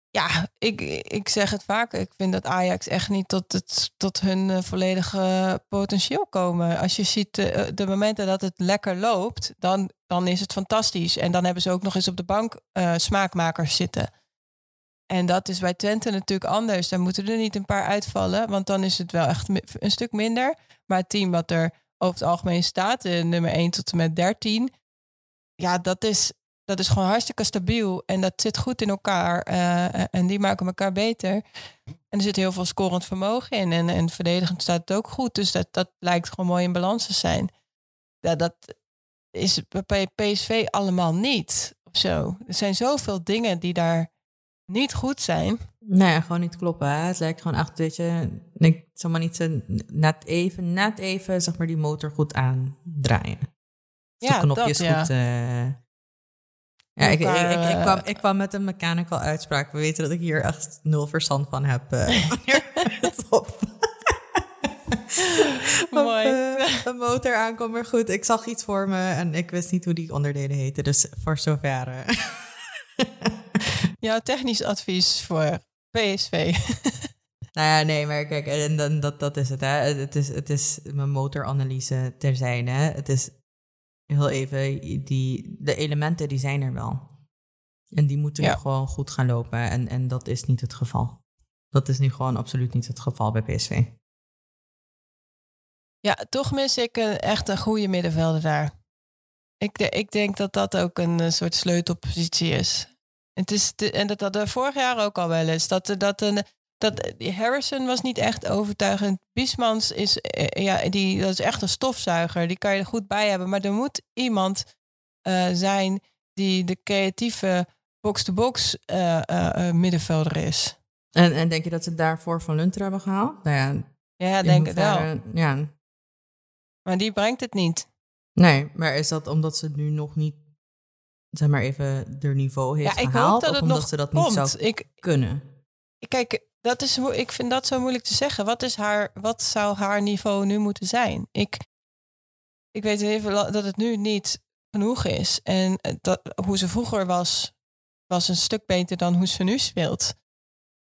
Ja, ik, ik zeg het vaak. Ik vind dat Ajax echt niet tot, het, tot hun uh, volledige potentieel komen. Als je ziet de, de momenten dat het lekker loopt, dan, dan is het fantastisch. En dan hebben ze ook nog eens op de bank smaakmakers zitten. En dat is bij Twente natuurlijk anders. Daar moeten er niet een paar uitvallen, want dan is het wel echt een stuk minder. Maar het team wat er over het algemeen staat, de nummer 1 tot en met 13, ja, dat is, dat is gewoon hartstikke stabiel. En dat zit goed in elkaar. Uh, en die maken elkaar beter. En er zit heel veel scorend vermogen in. En, en verdedigend staat het ook goed. Dus dat, dat lijkt gewoon mooi in balans te zijn. Ja, dat is bij PSV allemaal niet. Of zo. Er zijn zoveel dingen die daar niet goed zijn. Nee, gewoon niet kloppen. Hè? Het lijkt gewoon echt, weet je, ik zal maar niet zo net even, net even, zeg maar, die motor goed aandraaien. Ja, de knopjes dat, ja. goed. Uh... Ja, ik, ik, ik, ik, eh, kwam, ik kwam met een mechanical uitspraak. We weten dat ik hier echt nul verstand van heb. Uh. Mooi. Uh, een motor aankomt, maar goed. Ik zag iets voor me en ik wist niet hoe die onderdelen heten. Dus voor zover. Jouw technisch advies voor PSV. nou ja, nee, maar kijk, en dan, dat, dat is het. Hè. Het, is, het is mijn motoranalyse terzijde. Het is heel even, die, de elementen die zijn er wel. En die moeten ja. gewoon goed gaan lopen. En, en dat is niet het geval. Dat is nu gewoon absoluut niet het geval bij PSV. Ja, toch mis ik een, echt een goede middenvelder daar. Ik, ik denk dat dat ook een soort sleutelpositie is. Het is en dat hadden we vorig jaar ook al wel eens. Dat, dat, een, dat Harrison was niet echt overtuigend. Biesmans is, eh, ja, die, dat is echt een stofzuiger. Die kan je er goed bij hebben. Maar er moet iemand uh, zijn die de creatieve box-to-box uh, uh, middenvelder is. En, en denk je dat ze daarvoor Van Lunter hebben gehaald? Nou ja, ja denk het wel. Ja. Maar die brengt het niet. Nee, maar is dat omdat ze nu nog niet, zeg maar even, er niveau heeft ja, ik gehaald? Hoop dat het omdat nog ze dat komt. niet zou ik, kunnen? Kijk, dat is, ik vind dat zo moeilijk te zeggen. Wat, is haar, wat zou haar niveau nu moeten zijn? Ik, ik weet even dat het nu niet genoeg is. En eh, dat, hoe ze vroeger was, was een stuk beter dan hoe ze nu speelt.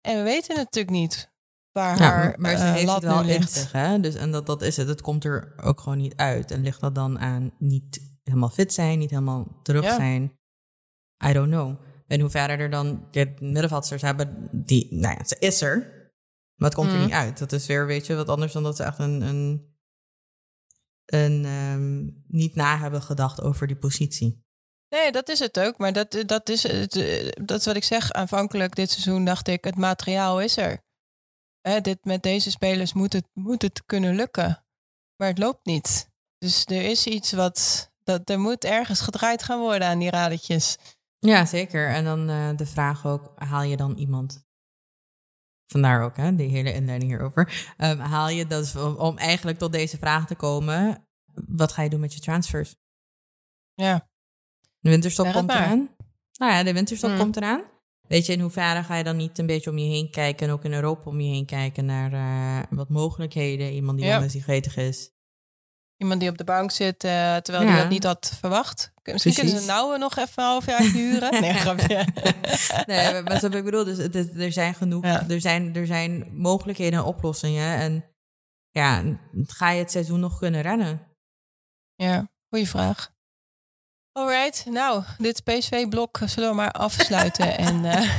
En we weten natuurlijk niet waar ja, haar maar ze uh, heeft het wel ligt. hè? Dus, en dat, dat is het. Het komt er ook gewoon niet uit. En ligt dat dan aan niet helemaal fit zijn, niet helemaal terug Ja. zijn? I don't know. En hoe verder er dan de middenveldsters hebben, die, nou ja, ze is er, maar het komt er Mhm. niet uit. Dat is weer, weet je, wat anders dan dat ze echt een, een, een ehm, niet na hebben gedacht over die positie. Nee, dat is het ook. Maar dat, dat, is, het, eh, dat is wat ik zeg. Aanvankelijk dit seizoen dacht ik, het materiaal is er. Hè, dit, met deze spelers moet het, moet het kunnen lukken. Maar het loopt niet. Dus er is iets wat... Dat, er moet ergens gedraaid gaan worden aan die radertjes. Ja, zeker. En dan eh, de vraag ook, haal je dan iemand... Vandaar ook, hè, die hele inleiding hierover. Ehm, haal je dat om, om eigenlijk tot deze vraag te komen... Wat ga je doen met je transfers? Ja, De winterstop komt maar. eraan. Nou ja, de winterstop Hmm. komt eraan. Weet je, in hoeverre ga je dan niet een beetje om je heen kijken... en ook in Europa om je heen kijken naar eh, wat mogelijkheden... iemand die Ja. anders gretig is. Iemand die op de bank zit, eh, terwijl hij dat niet had verwacht. Misschien kunnen ze nou nog even een half jaar huren. Nee, grapje. nee, maar, heb ik bedoel, dus het er zijn genoeg, Ja. er, zijn, er zijn mogelijkheden en oplossingen. En ja, ga je het seizoen nog kunnen rennen? Ja, goede vraag. Alright, nou, dit PSV-blok zullen we maar afsluiten. en eh,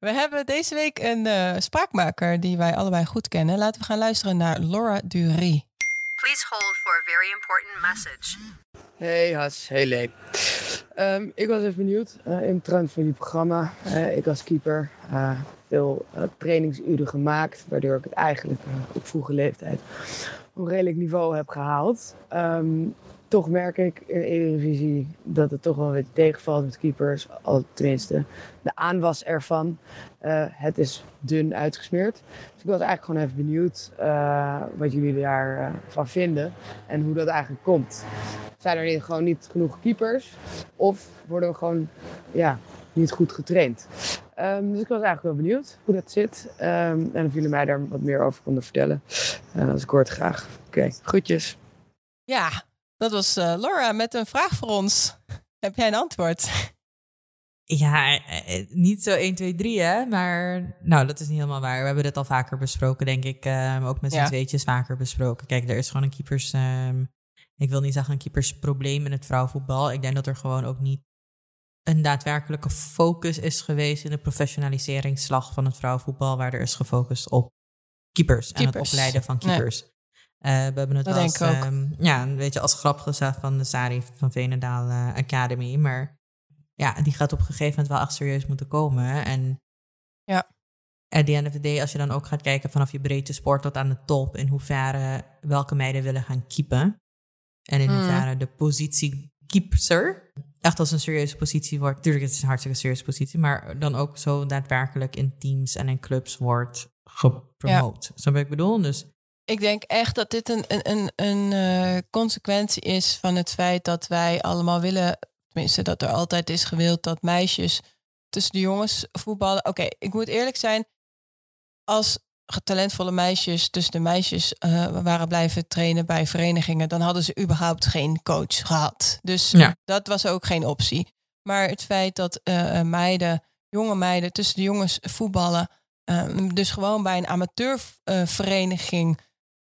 we hebben deze week een eh, spraakmaker die wij allebei goed kennen. Laten we gaan luisteren naar Laura Dury. Please hold for a very important message. Hey Has, hey Lee. Ehm, ik was even benieuwd eh, in trend van jullie programma. Eh, ik als keeper eh, veel trainingsuren gemaakt, waardoor ik het eigenlijk op vroege leeftijd op een redelijk niveau heb gehaald. Ehm, toch merk ik in de Eredivisie dat het toch wel beetje tegenvalt met keepers. Al tenminste, de aanwas ervan. Eh, het is dun uitgesmeerd. Dus ik was eigenlijk gewoon even benieuwd eh, wat jullie daarvan van vinden en hoe dat eigenlijk komt. Zijn er gewoon niet genoeg keepers? Of worden we gewoon ja, niet goed getraind? Ehm, dus ik was eigenlijk wel benieuwd hoe dat zit. Ehm, en of jullie mij daar wat meer over konden vertellen. Uh, als ik hoor graag. Oké, groetjes. Ja, dat was eh, Laura met een vraag voor ons. Heb jij een antwoord? Ja, eh, niet zo 1, 2, 3 hè, maar nou, dat is niet helemaal waar. We hebben dit al vaker besproken, denk ik. eh, ook met z'n Ja. tweetjes vaker besproken. Kijk, er is gewoon een keepers... ehm, ik wil niet zeggen een keepersprobleem in het vrouwenvoetbal. Ik denk dat er gewoon ook niet een daadwerkelijke focus is geweest in de professionaliseringsslag van het vrouwenvoetbal, waar er is gefocust op keepers, en het opleiden van keepers. Eh, we hebben het Dat denk ook. ehm, ja, een beetje als grap gezegd van de Sari van Venendaal eh, Academy, maar ja, die gaat op een gegeven moment wel echt serieus moeten komen. En Ja. at the end of the day, als je dan ook gaat kijken vanaf je breedte sport tot aan de top, in hoeverre welke meiden willen gaan keepen. En in Mm. hoeverre de positie keeper echt als een serieuze positie wordt. Tuurlijk, het is een hartstikke serieuze positie, maar dan ook zo daadwerkelijk in teams en in clubs wordt gepromoot. Zo wat ik bedoel? Dus Ik denk echt dat dit een, een, een, een eh, consequentie is van het feit dat wij allemaal willen, tenminste dat er altijd is gewild dat meisjes tussen de jongens voetballen. Oké, ik moet eerlijk zijn, als talentvolle meisjes tussen de meisjes eh, waren blijven trainen bij verenigingen, dan hadden ze überhaupt geen coach gehad. Dus Ja. dat was ook geen optie. Maar het feit dat eh, meiden, jonge meiden tussen de jongens voetballen, eh, dus gewoon bij een amateurvereniging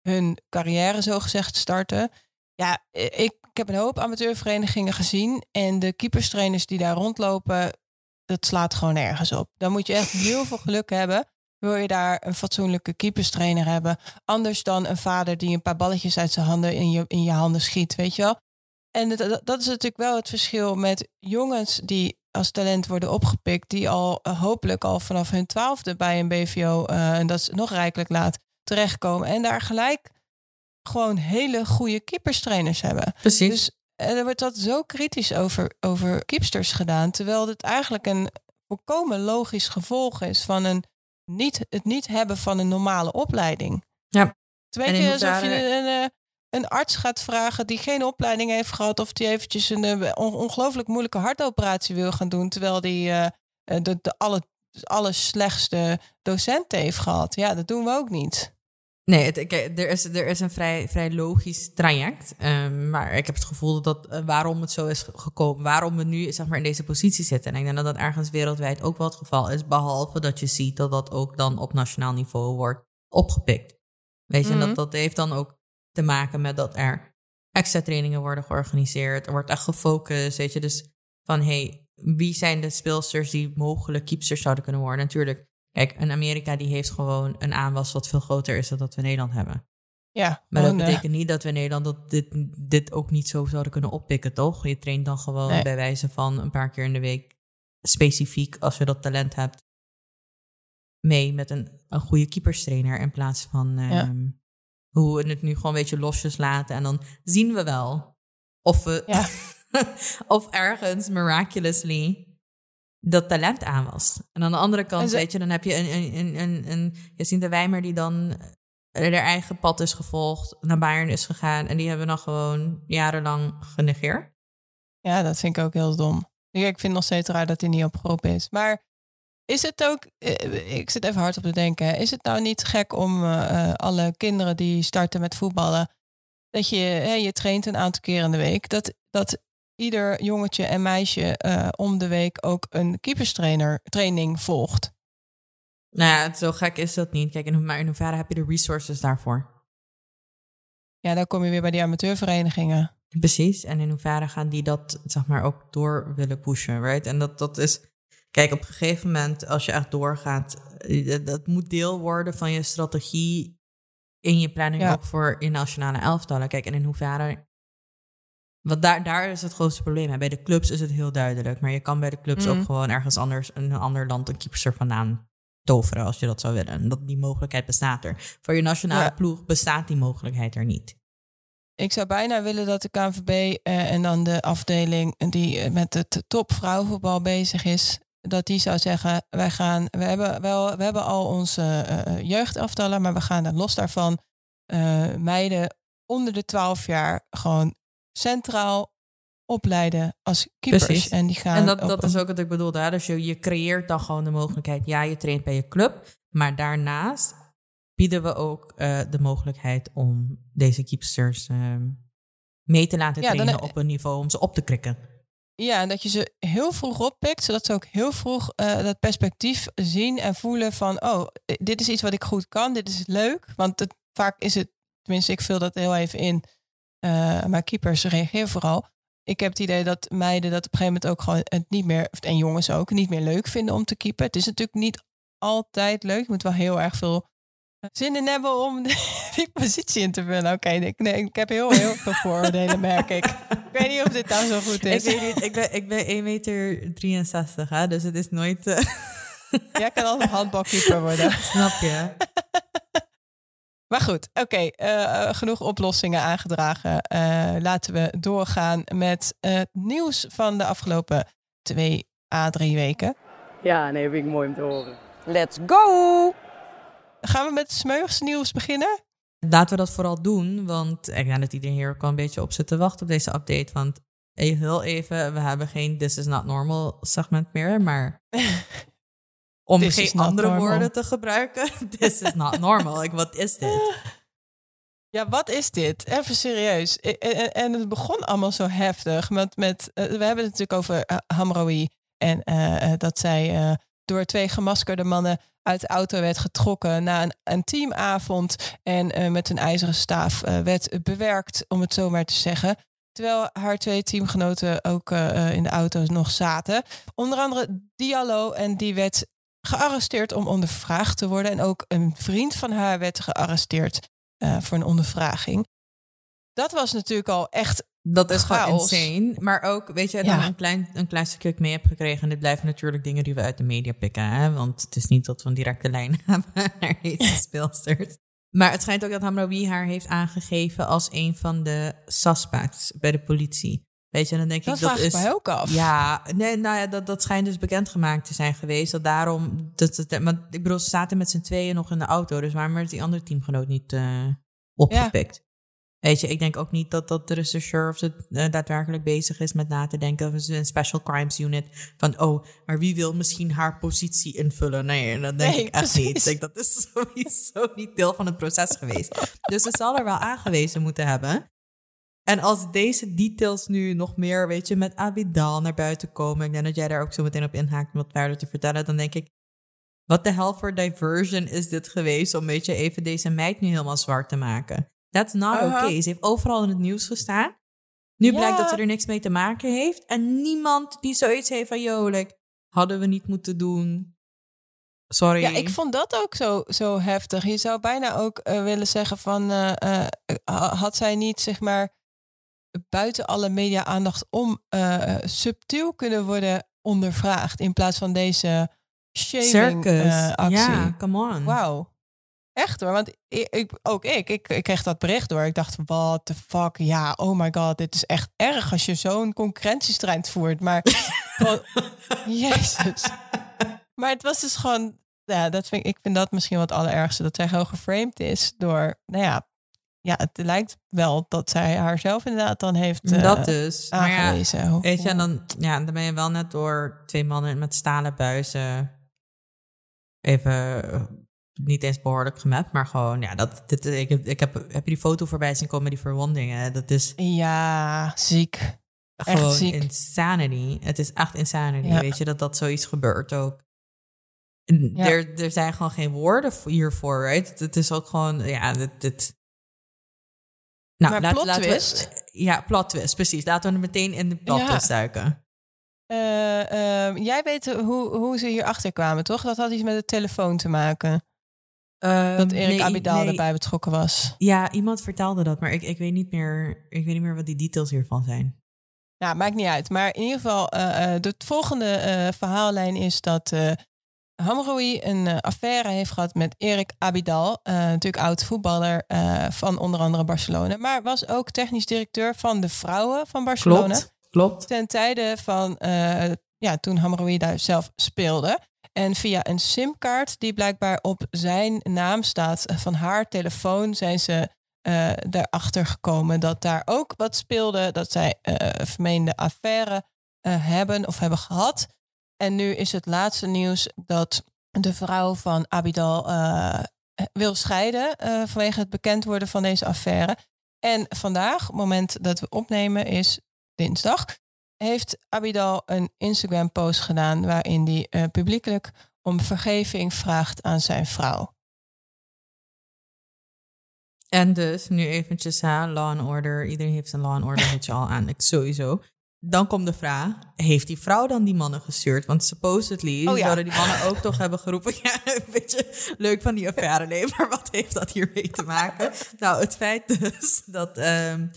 hun carrière zogezegd starten. Ja, ik, ik heb een hoop amateurverenigingen gezien. En de keeperstrainers die daar rondlopen, dat slaat gewoon nergens op. Dan moet je echt heel veel geluk hebben. Wil je daar een fatsoenlijke keeperstrainer hebben? Anders dan een vader die een paar balletjes uit zijn handen in je, in je handen schiet, weet je wel? En dat, dat- dat is natuurlijk wel het verschil met jongens die als talent worden opgepikt, die al eh, hopelijk al vanaf hun twaalfde bij een BVO, eh, en dat is nog rijkelijk laat, terechtkomen. En daar gelijk gewoon hele goede keeperstrainers hebben. precies. Dus er wordt dat zo kritisch over, over keepsters gedaan. Terwijl dit eigenlijk een volkomen logisch gevolg is van een niet, het niet hebben van een normale opleiding. Ja. Het een En in beetje alsof je hoeverre- een, eh, een arts gaat vragen die geen opleiding heeft gehad... of die eventjes een eh, on- ongelooflijk moeilijke hartoperatie wil gaan doen... terwijl die eh, eh, de, de alle, allerslechtste docenten heeft gehad. Ja, dat doen we ook niet. Nee, het, er, is, er is een vrij, vrij logisch traject. ehm, maar ik heb het gevoel dat eh, waarom het zo is ge- gekomen, waarom we nu zeg maar, in deze positie zitten. En ik denk dat dat ergens wereldwijd ook wel het geval is. Behalve dat je ziet dat dat ook dan op nationaal niveau wordt opgepikt. Weet je, en Mhm. dat, dat heeft dan ook te maken met dat er extra trainingen worden georganiseerd. Er wordt echt gefocust, weet je. Dus van, hey, wie zijn de speelsters die mogelijk keepsters zouden kunnen worden? Natuurlijk, kijk, een Amerika die heeft gewoon een aanwas wat veel groter is dan dat we in Nederland hebben. Ja, Maar dat eh, betekent niet dat we in Nederland dat dit, dit ook niet zo zouden kunnen oppikken, toch? Je traint dan gewoon Nee. bij wijze van een paar keer in de week specifiek, als je dat talent hebt, mee met een, een goede keeperstrainer in plaats van Ja. ehm, hoe we het nu gewoon een beetje losjes laten. En dan zien we wel of we Ja. of ergens miraculously dat talent aan was. En aan de andere kant, ze- weet je, dan heb je een, een, een, een, een Jacinta Wijmer die dan haar eigen pad is gevolgd, naar Bayern is gegaan en die hebben dan gewoon jarenlang genegeerd. Ja, dat vind ik ook heel dom. Ik vind nog steeds raar dat hij niet opgeroepen is. Maar is het ook, eh, ik zit even hard op te denken, is het nou niet gek om eh, eh, alle kinderen die starten met voetballen, dat je, hè, je traint een aantal keer in de week, dat, dat ieder jongetje en meisje eh, om de week ook een keeperstrainer training volgt? Nou ja, zo gek is dat niet. Kijk, maar in hoeverre heb je de resources daarvoor? Ja, dan kom je weer bij die amateurverenigingen. Precies. En in hoeverre gaan die dat, zeg maar, ook door willen pushen, right? En dat, dat is... Kijk, op een gegeven moment, als je echt doorgaat... eh, Dat, dat moet deel worden van je strategie in je planning Ja. ook voor in nationale elftallen. Kijk, en in hoeverre... Want daar, daar is het grootste probleem. hè. Bij de clubs is het heel duidelijk. Maar je kan bij de clubs ook gewoon ergens anders... in een ander land een keeper vandaan toveren als je dat zou willen. En dat, die mogelijkheid bestaat er. Voor je nationale Ja. ploeg bestaat die mogelijkheid er niet. Ik zou bijna willen dat de KNVB eh, en dan de afdeling die eh, met het top vrouwenvoetbal bezig is, dat die zou zeggen: wij gaan, we hebben wel, we hebben al onze eh, jeugdaftallen, maar we gaan er los daarvan meiden onder de 12 jaar gewoon centraal opleiden als keepers. Precies. En die gaan En dat, dat is ook wat ik bedoelde. Hè? Dus je, je creëert dan gewoon de mogelijkheid. Ja, je traint bij je club. Maar daarnaast bieden we ook eh, de mogelijkheid om deze keepsters ehm, mee te laten Ja, dan- trainen op een niveau om ze op te krikken. Ja, en dat je ze heel vroeg oppikt, zodat ze ook heel vroeg eh, dat perspectief zien en voelen van, oh, dit is iets wat ik goed kan, dit is leuk. Want het, vaak is het, tenminste, ik vul dat heel even in, eh, maar keepers reageren vooral. Ik heb het idee dat meiden dat op een gegeven moment ook gewoon het niet meer, en jongens ook, niet meer leuk vinden om te keepen. Het is natuurlijk niet altijd leuk. Je moet wel heel erg veel zin in hebben om die positie in te vullen. Oké, ik, nee, ik heb heel, heel veel vooroordelen, merk ik. Ik weet niet of dit nou zo goed Ik is. weet niet, ik ben, ik ben 1 meter 63, hè? dus het is nooit... eh, Jij kan altijd handbalkeeper worden. snap je? Maar goed, oké. eh, genoeg oplossingen aangedragen. Eh, laten we doorgaan met eh, het nieuws van de afgelopen twee à drie weken. Ja, nee, vind ik mooi om te horen. Let's go! Gaan we met het smeuigste nieuws beginnen? Laten we dat vooral doen, want ik denk dat iedereen hier ook wel een beetje op zit te wachten op deze update. Want eh, heel even, we hebben geen This is not normal segment meer, maar om This is geen andere normal. woorden te gebruiken, this is not normal. Ik, wat is dit? Ja, wat is dit? Even serieus. I- En, en het begon allemaal zo heftig. Met, met, eh, we hebben het natuurlijk over eh, Hamroui. En eh, dat zij door twee gemaskerde mannen uit de auto werd getrokken na een, een teamavond. En met een ijzeren staaf werd bewerkt, om het zo maar te zeggen. Terwijl haar twee teamgenoten ook in de auto nog zaten. Onder andere Diallo. En die werd gearresteerd om ondervraagd te worden. En ook een vriend van haar werd gearresteerd eh, voor een ondervraging. Dat was natuurlijk al echt. Dat is gewoon Chaos. insane. Maar ook, weet je, dan Ja. een, klein, een klein stukje mee heb gekregen. En dit blijven natuurlijk dingen die we uit de media pikken. Hè? Want het is niet dat we een directe lijn hebben naar deze speelsters. Maar het schijnt ook dat Hamraoui haar heeft aangegeven als een van de suspects bij de politie. Weet je, dan denk Dat ik dat is. mij ook af. Ja, nee, nou ja, dat, dat schijnt dus bekendgemaakt te zijn geweest. Dat daarom. Dat, dat, maar ik bedoel, ze zaten met z'n tweeën nog in de auto. Dus waarom werd die andere teamgenoot niet eh, opgepikt? Weet je, ik denk ook niet dat, dat de rechercheur of ze eh, daadwerkelijk bezig is met na te denken. Of een special crimes unit. Van, oh, maar wie wil misschien haar positie invullen? Nee, dat denk Nee, ik echt precies. niet. Ik denk, dat is sowieso niet deel van het proces geweest. Dus ze zal er wel aangewezen moeten hebben. En als deze details nu nog meer, weet je, met Abidal naar buiten komen. Ik denk dat jij daar ook zo meteen op inhaakt om wat verder te vertellen. Dan denk ik, wat de hell voor diversion is dit geweest om, even deze meid nu helemaal zwart te maken. That's not Aha. okay. Ze heeft overal in het nieuws gestaan. Nu blijkt dat ze er niks mee te maken heeft. En niemand die zoiets heeft van, like, hadden we niet moeten doen. Sorry. Ja, ik vond dat ook zo, zo heftig. Je zou bijna ook eh, willen zeggen van... eh, eh, ha- had zij niet, zeg maar, buiten alle media-aandacht om... eh, subtiel kunnen worden ondervraagd... in plaats van deze shaming Circus. eh, actie. ja, come on. Wauw. Echt hoor, want ik, ik- ook ik, ik, ik kreeg dat bericht door. Ik dacht, what the fuck, ja, oh my god, dit is echt erg als je zo'n concurrentiestrijd voert. Maar, gewoon- jezus. Maar het was dus gewoon, ja, dat vind, ik ik vind dat misschien wat allerergste. Dat zij gewoon geframed is door, nou ja, ja, het lijkt wel dat zij haarzelf inderdaad dan heeft eh, dat dus. Maar ja. Weet je, en dan, ja, dan ben je wel net door twee mannen met stalen buizen even eh, niet eens behoorlijk gemapt, maar gewoon, ja, dat, dit, ik, heb, ik heb, heb je die foto voorbij zien komen die verwondingen? Dat is Ja, ziek. Echt gewoon ziek. insanity. Het is echt insanity, Ja. weet je, dat dat zoiets gebeurt ook. Ja. Er, er zijn gewoon geen woorden voor- hiervoor, right? Het is ook gewoon, ja, dit... dit nou, Maar plot twist? we, ja, plot twist, precies. Laten we er meteen in de plot Ja. twist duiken. Eh, ehm, jij weet hoe, hoe ze hierachter kwamen, toch? Dat had iets met de telefoon te maken. Dat Erik nee, Abidal nee. erbij betrokken was. Ja, iemand vertelde dat, maar ik, ik, weet niet meer, ik weet niet meer wat die details hiervan zijn. Ja, maakt niet uit. Maar in ieder geval, eh, eh, de volgende verhaallijn is dat Hamroui een eh, affaire heeft gehad met Erik Abidal. eh, natuurlijk oud voetballer eh, van onder andere Barcelona. Maar was ook technisch directeur van de vrouwen van Barcelona. Klopt, klopt. ten tijde van ja, toen Hamroui daar zelf speelde. En via een simkaart die blijkbaar op zijn naam staat van haar telefoon zijn ze erachter gekomen dat daar ook wat speelde. Dat zij vermeende affaire hebben of hebben gehad. En nu is het laatste nieuws dat de vrouw van Abidal eh, wil scheiden eh, vanwege het bekend worden van deze affaire. En vandaag, het moment dat we opnemen, is dinsdag heeft Abidal een Instagram-post gedaan waarin hij eh, publiekelijk om vergeving vraagt aan zijn vrouw. En dus, nu eventjes, hè, law and order. Iedereen heeft een law and order, weet je al aan. Ik, sowieso. Dan komt de vraag, heeft die vrouw dan die mannen gestuurd? Want supposedly Oh ja. zouden die mannen ook toch hebben geroepen... ja, een beetje leuk van die affaire, nee, maar wat heeft dat hiermee te maken? nou, het feit dus dat, ehm,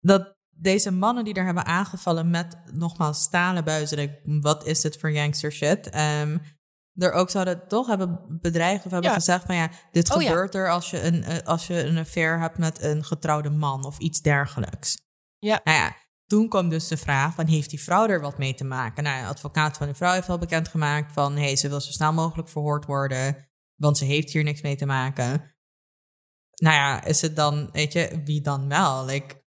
dat deze mannen die er hebben aangevallen met nogmaals stalen buizen... wat is dit voor gangster shit? Ehm, er ook zouden toch hebben bedreigd of hebben Ja. gezegd van ja, dit Oh ja. gebeurt er als je, een, eh, als je een affair hebt met een getrouwde man of iets dergelijks. Ja. Nou ja, toen kwam dus de vraag van heeft die vrouw er wat mee te maken? Nou, de advocaat van de vrouw heeft al bekendgemaakt van hey, ze wil zo snel mogelijk verhoord worden, want ze heeft hier niks mee te maken. Nou ja, is het dan, weet je, wie dan wel? Like,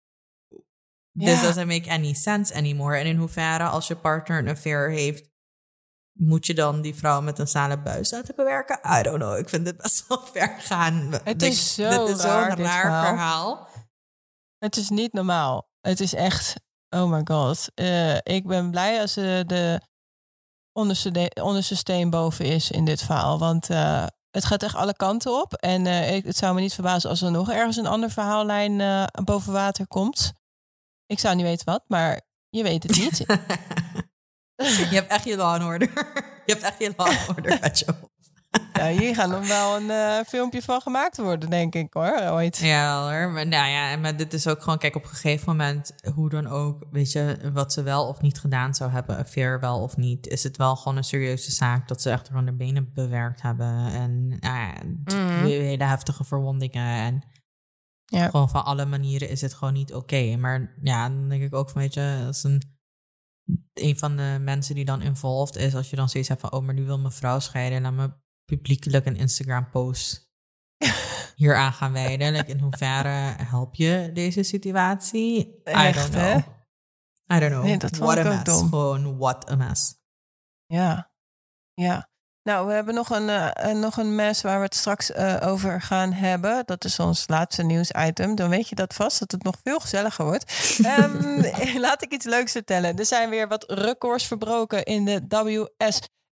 this Ja. doesn't make any sense anymore. En in hoeverre als je partner een affair heeft, moet je dan die vrouw met een stalen buis laten bewerken? I don't know. Ik vind dit best wel ver gaan. Het is zo dit is raar, zo'n raar verhaal. Het is niet normaal. Het is echt, oh my god. Eh, ik ben blij als eh, de onderste, de- onderste steen boven is in dit verhaal. Want eh, het gaat echt alle kanten op. En ik, het zou me niet verbazen als er nog ergens een andere verhaallijn boven water komt. Ik zou niet weten wat, maar je weet het niet. je hebt echt je law and order. je hebt echt je law and order op. Ja, hier gaat nog wel een eh, filmpje van gemaakt worden, denk ik hoor, ooit. Ja hoor, maar, nou ja, maar dit is ook gewoon, kijk, op een gegeven moment, hoe dan ook, weet je, wat ze wel of niet gedaan zou hebben, affair wel of niet, is het wel gewoon een serieuze zaak dat ze echt van de benen bewerkt hebben en nou ja, Mhm. hele heftige verwondingen en Ja. gewoon van alle manieren is het gewoon niet oké. Maar ja, dan denk ik ook van, weet je, als een, een van de mensen die dan involved is, als je dan zoiets hebt van, oh, maar nu wil mijn vrouw scheiden, laat me publiekelijk een Instagram-post hier aan gaan wijden. Like, in hoeverre help je deze situatie? I don't hè? know. I don't know. Nee, dat what a mess. dom. Gewoon what a mess. Ja, ja. Nou, we hebben nog een, eh, eh, nog een mes waar we het straks eh, over gaan hebben. Dat is ons laatste nieuwsitem. Dan weet je dat vast, dat het nog veel gezelliger wordt. Ehm, laat ik iets leuks vertellen. Er zijn weer wat records verbroken in de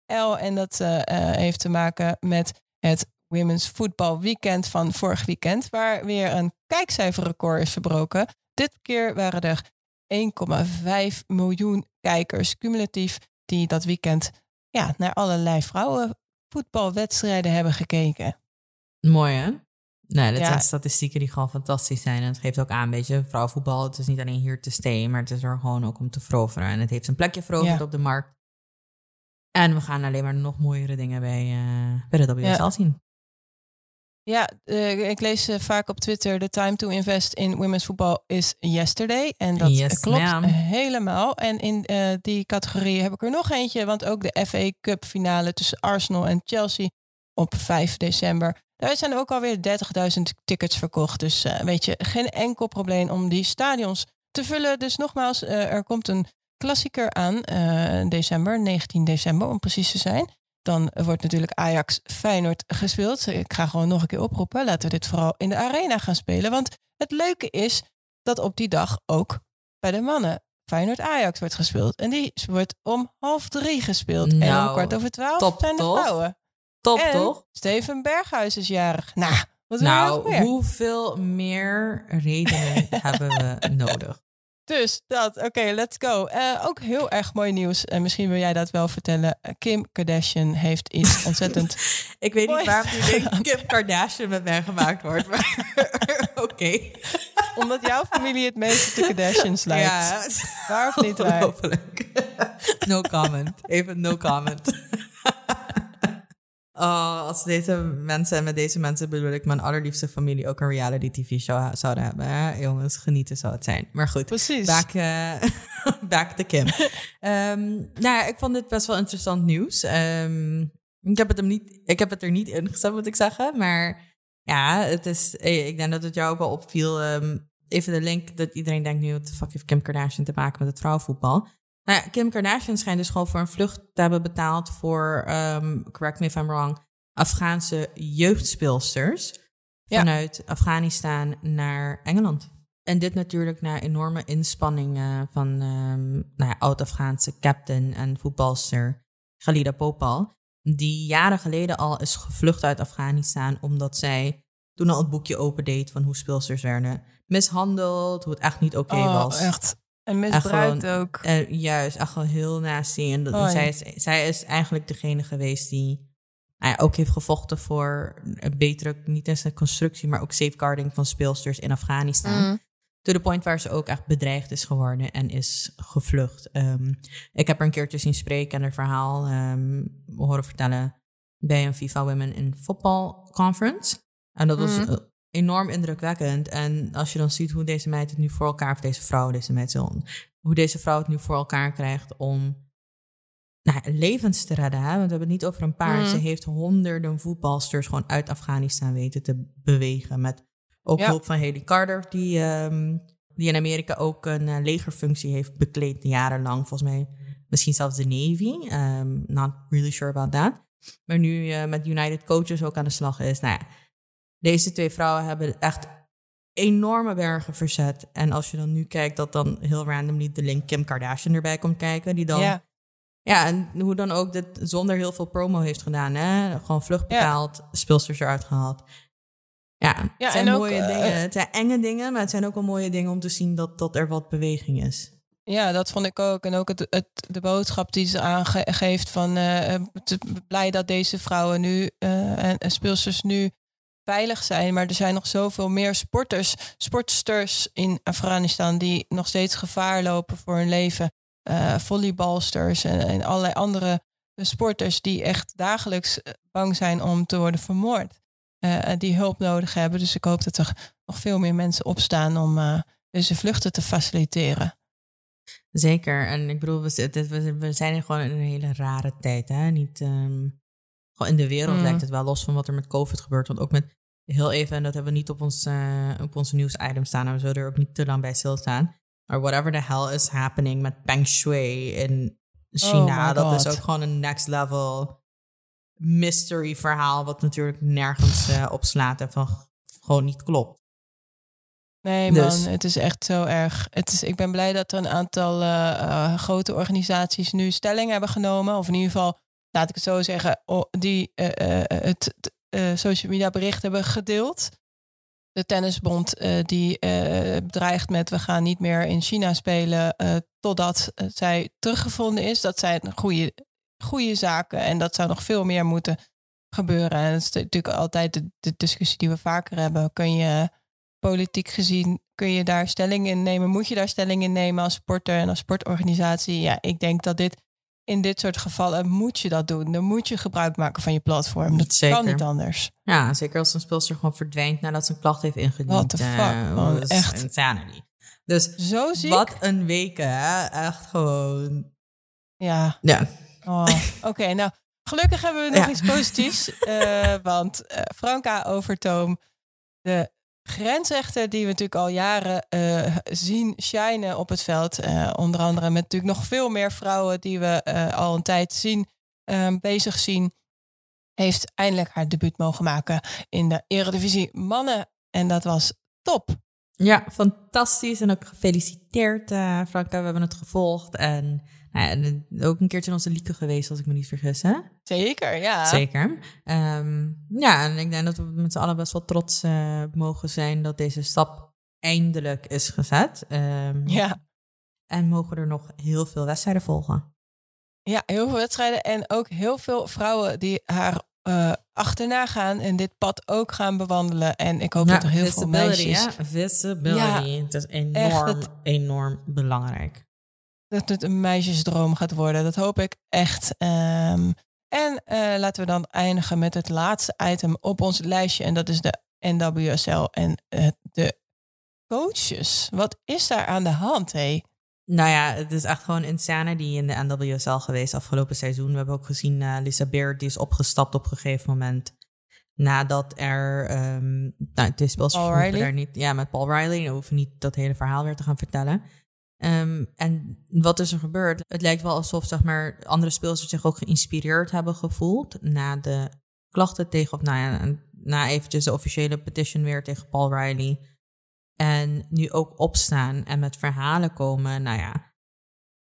WSL. En dat eh, eh, heeft te maken met het Women's Football Weekend van vorig weekend. Waar weer een kijkcijferrecord is verbroken. Dit keer waren er 1,5 miljoen kijkers cumulatief die dat weekend ja, naar allerlei vrouwenvoetbalwedstrijden hebben gekeken. Mooi hè? Nee, dat Ja. zijn statistieken die gewoon fantastisch zijn. En het geeft ook aan, weet je, vrouwenvoetbal, het is niet alleen hier te stay, maar het is er gewoon ook om te veroveren. En het heeft een plekje veroverd Ja. op de markt. En we gaan alleen maar nog mooiere dingen bij, eh, bij de WSL Ja. zien. Ja, eh, ik lees eh, vaak op Twitter: The time to invest in women's football is yesterday. En dat Yes, klopt ma'am. helemaal. En in die categorie heb ik er nog eentje, want ook de FA Cup finale tussen Arsenal en Chelsea op 5 december. Daar zijn ook alweer 30.000 tickets verkocht. Dus weet je, geen enkel probleem om die stadions te vullen. Dus nogmaals, er komt een klassieker aan eh, december, 19 december om precies te zijn. Dan wordt natuurlijk Ajax Feyenoord gespeeld. Ik ga gewoon nog een keer oproepen. Laten we dit vooral in de arena gaan spelen. Want het leuke is dat op die dag ook bij de mannen Feyenoord Ajax wordt gespeeld. En die wordt om half drie gespeeld. en Nou, om kwart over twaalf top, zijn de toch? vrouwen. Top en toch? Steven Berghuis is jarig. Nou, wat Nou, hoeveel meer redenen hebben we nodig? Dus dat, oké, let's go. Eh, ook heel erg mooi nieuws. En misschien wil jij dat wel vertellen. Eh, Kim Kardashian heeft iets ontzettend Ik weet niet waarom nu denk Kim Kardashian met mij gemaakt wordt, maar oké. Omdat jouw familie het meest op de Kardashians lijkt. Ja, Waar of niet waar? ongelooflijk. No comment. Even no comment. Oh, als deze mensen, en met deze mensen bedoel ik mijn allerliefste familie, ook een reality tv-show zouden hebben. Hè? Jongens, genieten zou het zijn. Maar goed, Precies. back, eh, back to Kim. Ehm, nou ja, ik vond dit best wel interessant nieuws. Ehm, ik, heb het hem niet, ik heb het er niet in gezet, moet ik zeggen. Maar ja, het is, eh, ik denk dat het jou ook wel opviel. ehm, even de link dat iedereen denkt nu, wat de fuck heeft Kim Kardashian te maken met het vrouwenvoetbal? Nou ja, Kim Kardashian schijnt dus gewoon voor een vlucht te hebben betaald voor, ehm, correct me if I'm wrong, Afghaanse jeugdspeelsters Ja. vanuit Afghanistan naar Engeland. En dit natuurlijk na enorme inspanningen van ehm, nou ja, oud-Afghaanse captain en voetbalster Khalida Popal, die jaren geleden al is gevlucht uit Afghanistan omdat zij toen al het boekje opendeed van hoe speelsters werden mishandeld, hoe het echt niet oké oh, was. echt. En misbruikt gewoon- ook. Eh, juist, echt wel heel nasty. En dat, zij, is, zij is eigenlijk degene geweest die ook heeft gevochten voor een betere, niet eens een constructie, maar ook safeguarding van speelsters in Afghanistan. Mm. To the point waar ze ook echt bedreigd is geworden en is gevlucht. Ehm, ik heb haar een keertje zien spreken en haar verhaal ehm, horen vertellen bij een FIFA Women in Football Conference. En dat was Mhm. Enorm indrukwekkend. En als je dan ziet hoe deze meid het nu voor elkaar, of deze vrouw, deze meid, zo- hoe deze vrouw het nu voor elkaar krijgt om nou, levens te redden. Hè? Want we hebben het niet over een paar. Mhm. Ze heeft honderden voetbalsters gewoon uit Afghanistan weten te bewegen. Met ook Ja. hulp van Haley Carter, die, ehm, die in Amerika ook een eh, legerfunctie heeft bekleed jarenlang. Volgens mij misschien zelfs de Navy. Um, not really sure about that. Maar nu eh, met United Coaches ook aan de slag is. Nou ja, deze twee vrouwen hebben echt enorme bergen verzet. En als je dan nu kijkt dat dan heel randomly de link Kim Kardashian erbij komt kijken. Die dan Ja. ja, en hoe dan ook dit zonder heel veel promo heeft gedaan. Hè? Gewoon vlucht betaald, speelsters eruit gehaald. Ja, het zijn en mooie eh, dingen. Het zijn enge dingen, maar het zijn ook wel mooie dingen om te zien dat, dat er wat beweging is. Ja, dat vond ik ook. En ook het, het, de boodschap die ze aangeeft van uh, blij dat deze vrouwen nu uh, en, en speelsters nu veilig zijn. Maar er zijn nog zoveel meer sporters, sportsters in Afghanistan die nog steeds gevaar lopen voor hun leven. Uh, volleybalsters en, en allerlei andere sporters die echt dagelijks bang zijn om te worden vermoord. Uh, die hulp nodig hebben. Dus ik hoop dat er nog veel meer mensen opstaan om uh, deze vluchten te faciliteren. Zeker. En ik bedoel, we, zijn gewoon in een hele rare tijd. Hè? Niet, um, gewoon in de wereld mm. lijkt het wel los van wat er met COVID gebeurt. Want ook met heel even, en dat hebben we niet op ons, uh, op onze nieuwsitem staan. En we zullen er ook niet te lang bij stilstaan. Maar whatever the hell is happening met Peng Shui in China. Oh dat is ook gewoon een next level mystery verhaal. Wat natuurlijk nergens uh, op slaat en van gewoon niet klopt. Nee, dus. man, het is echt zo erg. Het is, ik ben blij dat er een aantal uh, uh, grote organisaties nu stelling hebben genomen. Of in ieder geval, laat ik het zo zeggen, die het social media bericht hebben gedeeld. De tennisbond die dreigt met we gaan niet meer in China spelen totdat zij teruggevonden is. Dat zijn goede, goede zaken en dat zou nog veel meer moeten gebeuren. En dat is natuurlijk altijd de, de discussie die we vaker hebben. Kun je politiek gezien kun je daar stelling in nemen? Moet je daar stelling in nemen als sporter en als sportorganisatie? Ja, ik denk dat dit in dit soort gevallen moet je dat doen. Dan moet je gebruik maken van je platform. Dat zeker. kan niet anders. Ja, zeker als een speelster gewoon verdwijnt nadat ze een klacht heeft ingediend. What the fuck, uh, echt. Insanity. Dus Zo ziek? wat een week, hè? Echt gewoon... Ja. Ja. Oh, Oké, nou, gelukkig hebben we nog iets positiefs. Uh, want uh, Franka Overtoom, de grensrechter die we natuurlijk al jaren uh, zien shinen op het veld. Uh, onder andere met natuurlijk nog veel meer vrouwen die we uh, al een tijd zien bezig zien. Heeft eindelijk haar debuut mogen maken in de Eredivisie Mannen. En dat was top. Ja, fantastisch. En ook gefeliciteerd, Franka. We hebben het gevolgd. En nou en ook een keertje in onze lieke geweest, als ik me niet vergis, hè? Zeker, ja. Zeker. Um, ja, en ik denk dat we met z'n allen best wel trots uh, mogen zijn dat deze stap eindelijk is gezet. Um, ja. En mogen er nog heel veel wedstrijden volgen. Ja, heel veel wedstrijden en ook heel veel vrouwen die haar uh, achterna gaan en dit pad ook gaan bewandelen. En ik hoop ja, dat er heel veel meisjes... Ja, visibility. Ja, het is enorm, het... enorm belangrijk dat het een meisjesdroom gaat worden. Dat hoop ik echt. Um, en uh, laten we dan eindigen met het laatste item op ons lijstje. En dat is de NWSL en uh, de coaches. Wat is daar aan de hand, hé? Nou ja, het is echt gewoon insanity in de NWSL geweest afgelopen seizoen. We hebben ook gezien uh, Lisa Beard, die is opgestapt op een gegeven moment. Nadat er, um, nou, het is wel daar niet, ja, met Paul Riley, we hoeven niet dat hele verhaal weer te gaan vertellen. Um, en wat is er gebeurd? Het lijkt wel alsof zeg maar, andere spelers zich ook geïnspireerd hebben gevoeld na de klachten tegen, of nou ja, na eventjes de officiële petition weer tegen Paul Riley. En nu ook opstaan en met verhalen komen. Nou ja,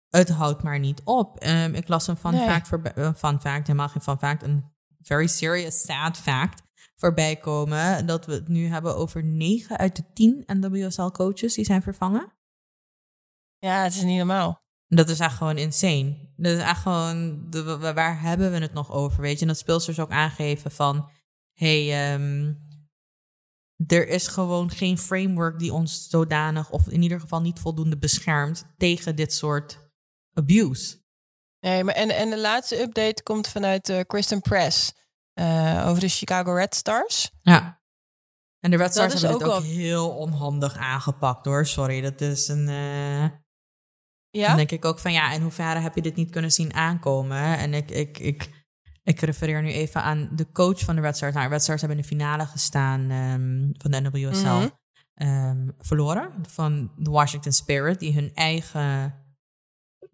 het houdt maar niet op. Um, ik las een fun nee. fact, voor, een fun fact, helemaal geen fun fact, een very serious sad fact voorbij komen. Dat we het nu hebben over 9 uit de 10 NWSL coaches die zijn vervangen. Ja, het is niet normaal. Dat is echt gewoon insane. Dat is echt gewoon, de, waar hebben we het nog over, weet je? En dat speelsters ook aangeven van, hey, um, er is gewoon geen framework die ons zodanig, of in ieder geval niet voldoende beschermt tegen dit soort abuse. Nee, maar en, en de laatste update komt vanuit uh, Kristen Press uh, over de Chicago Red Stars. Ja. En de Red Stars hebben ook dit ook heel onhandig aangepakt hoor. Sorry, dat is een. Uh, ja? Dan denk ik ook van ja, in hoeverre heb je dit niet kunnen zien aankomen? En ik, ik, ik, ik refereer nu even aan de coach van de Red Stars. Nou, Red Stars hebben in de finale gestaan um, van de NWSL. Mm -hmm. um, verloren van de Washington Spirit, die hun eigen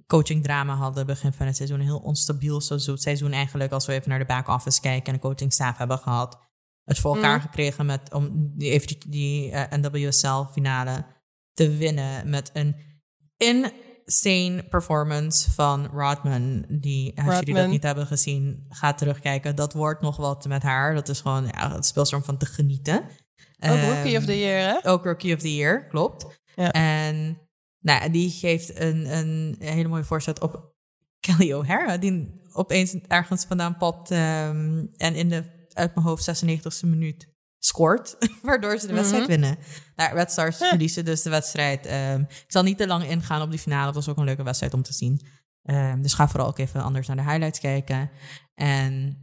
coachingdrama hadden begin van het seizoen. Een heel onstabiel seizoen eigenlijk, als we even naar de back office kijken en de coachingstaff hebben gehad. Het voor elkaar mm. gekregen met, om die, even die uh, eh, NWSL finale te winnen met een in insane performance van Rodman. Die, als Rodman. jullie dat niet hebben gezien, ga terugkijken. Dat wordt nog wat met haar. Dat is gewoon ja, het speelstorm van te genieten. Ook Rookie of the Year, hè? Ook Rookie of the Year, klopt. Ja. En Nou, die geeft een, een hele mooie voorzet op Kelly O'Hara, die opeens ergens vandaan popt um, en in de, uit mijn hoofd, 96e minuut scoort, waardoor ze de wedstrijd mm winnen. Nou, Red Stars verliezen dus de wedstrijd. Um, ik zal niet te lang ingaan op die finale, het was ook een leuke wedstrijd om te zien. Um, dus ga vooral ook even anders naar de highlights kijken. En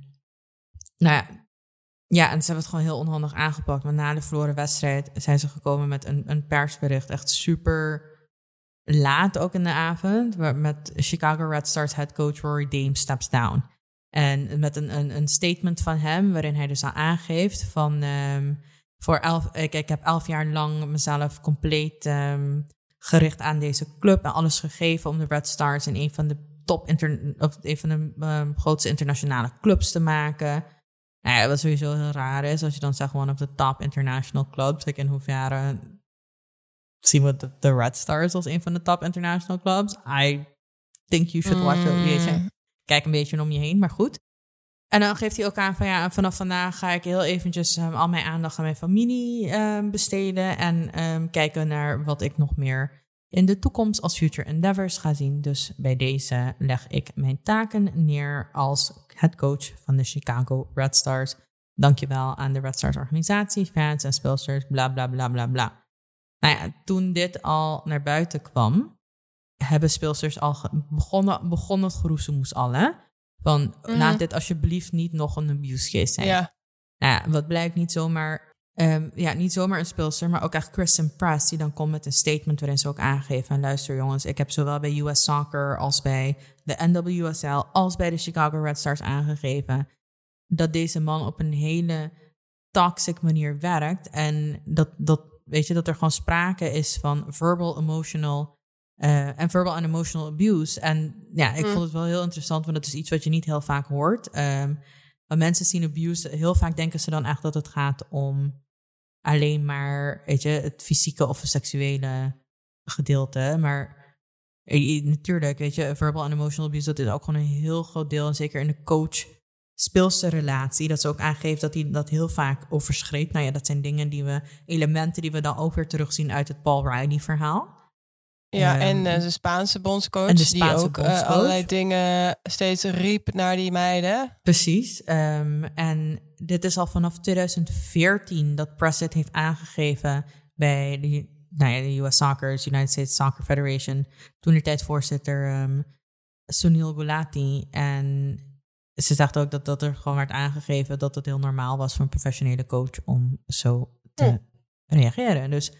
nou ja, ja, en ze hebben het gewoon heel onhandig aangepakt. Maar na de verloren wedstrijd zijn ze gekomen met een, een persbericht. Echt super laat ook in de avond. Met Chicago Red Stars head coach Rory Dame steps down. En met een, een, een statement van hem, waarin hij dus al aangeeft van... Um, voor elf, ik, ik heb elf jaar lang mezelf compleet um, gericht aan deze club en alles gegeven om de Red Stars in een van de top inter, of een van de um, grootste internationale clubs te maken. Nou ja, wat sowieso heel raar is, als je dan zegt one of the top international clubs. Like in hoeverre zien we de, de Red Stars als een van de top international clubs. I think you should watch. Mm. Kijk een beetje om je heen, maar goed. En dan geeft hij ook aan van ja, vanaf vandaag ga ik heel eventjes um, al mijn aandacht aan mijn familie um, besteden. En um, kijken naar wat ik nog meer in de toekomst als future endeavors ga zien. Dus bij deze leg ik mijn taken neer als head coach van de Chicago Red Stars. Dankjewel aan de Red Stars organisatie, fans en speelsters, bla bla bla bla bla. Nou ja, toen dit al naar buiten kwam, hebben speelsters al begonnen, begonnen het geroezemoes al, hè? Van, mm laat dit alsjeblieft niet nog een abuse case zijn. Ja. Nou ja, wat blijkt niet zomaar Um, ja, niet zomaar een speelster, maar ook echt Kristen Press, die dan komt met een statement waarin ze ook aangeven: luister jongens, ik heb zowel bij US Soccer als bij de NWSL als bij de Chicago Red Stars aangegeven dat deze man op een hele toxic manier werkt en dat, dat, weet je, dat er gewoon sprake is van verbal, emotional uh, en verbal en emotional abuse. En ja, ik mm. vond het wel heel interessant, want dat is iets wat je niet heel vaak hoort. Um, maar mensen zien abuse, heel vaak denken ze dan echt dat het gaat om alleen maar, weet je, het fysieke of het seksuele gedeelte. Maar eh, natuurlijk, weet je, verbal en emotional abuse, dat is ook gewoon een heel groot deel. En zeker in de coach speelse relatie, dat ze ook aangeeft dat hij dat heel vaak overschreed. Nou ja, dat zijn dingen die we, elementen die we dan ook weer terugzien uit het Paul Riley verhaal. Ja, en uh, de Spaanse bondscoach, de Spaanse die ook uh, allerlei dingen steeds riep naar die meiden. Precies. Um, en dit is al vanaf 2014 dat President heeft aangegeven bij de, nou ja, de US Soccer, United States Soccer Federation, toen de tijd voorzitter um, Sunil Gulati. En ze zegt ook dat, dat er gewoon werd aangegeven dat het heel normaal was voor een professionele coach om zo te reageren. Dus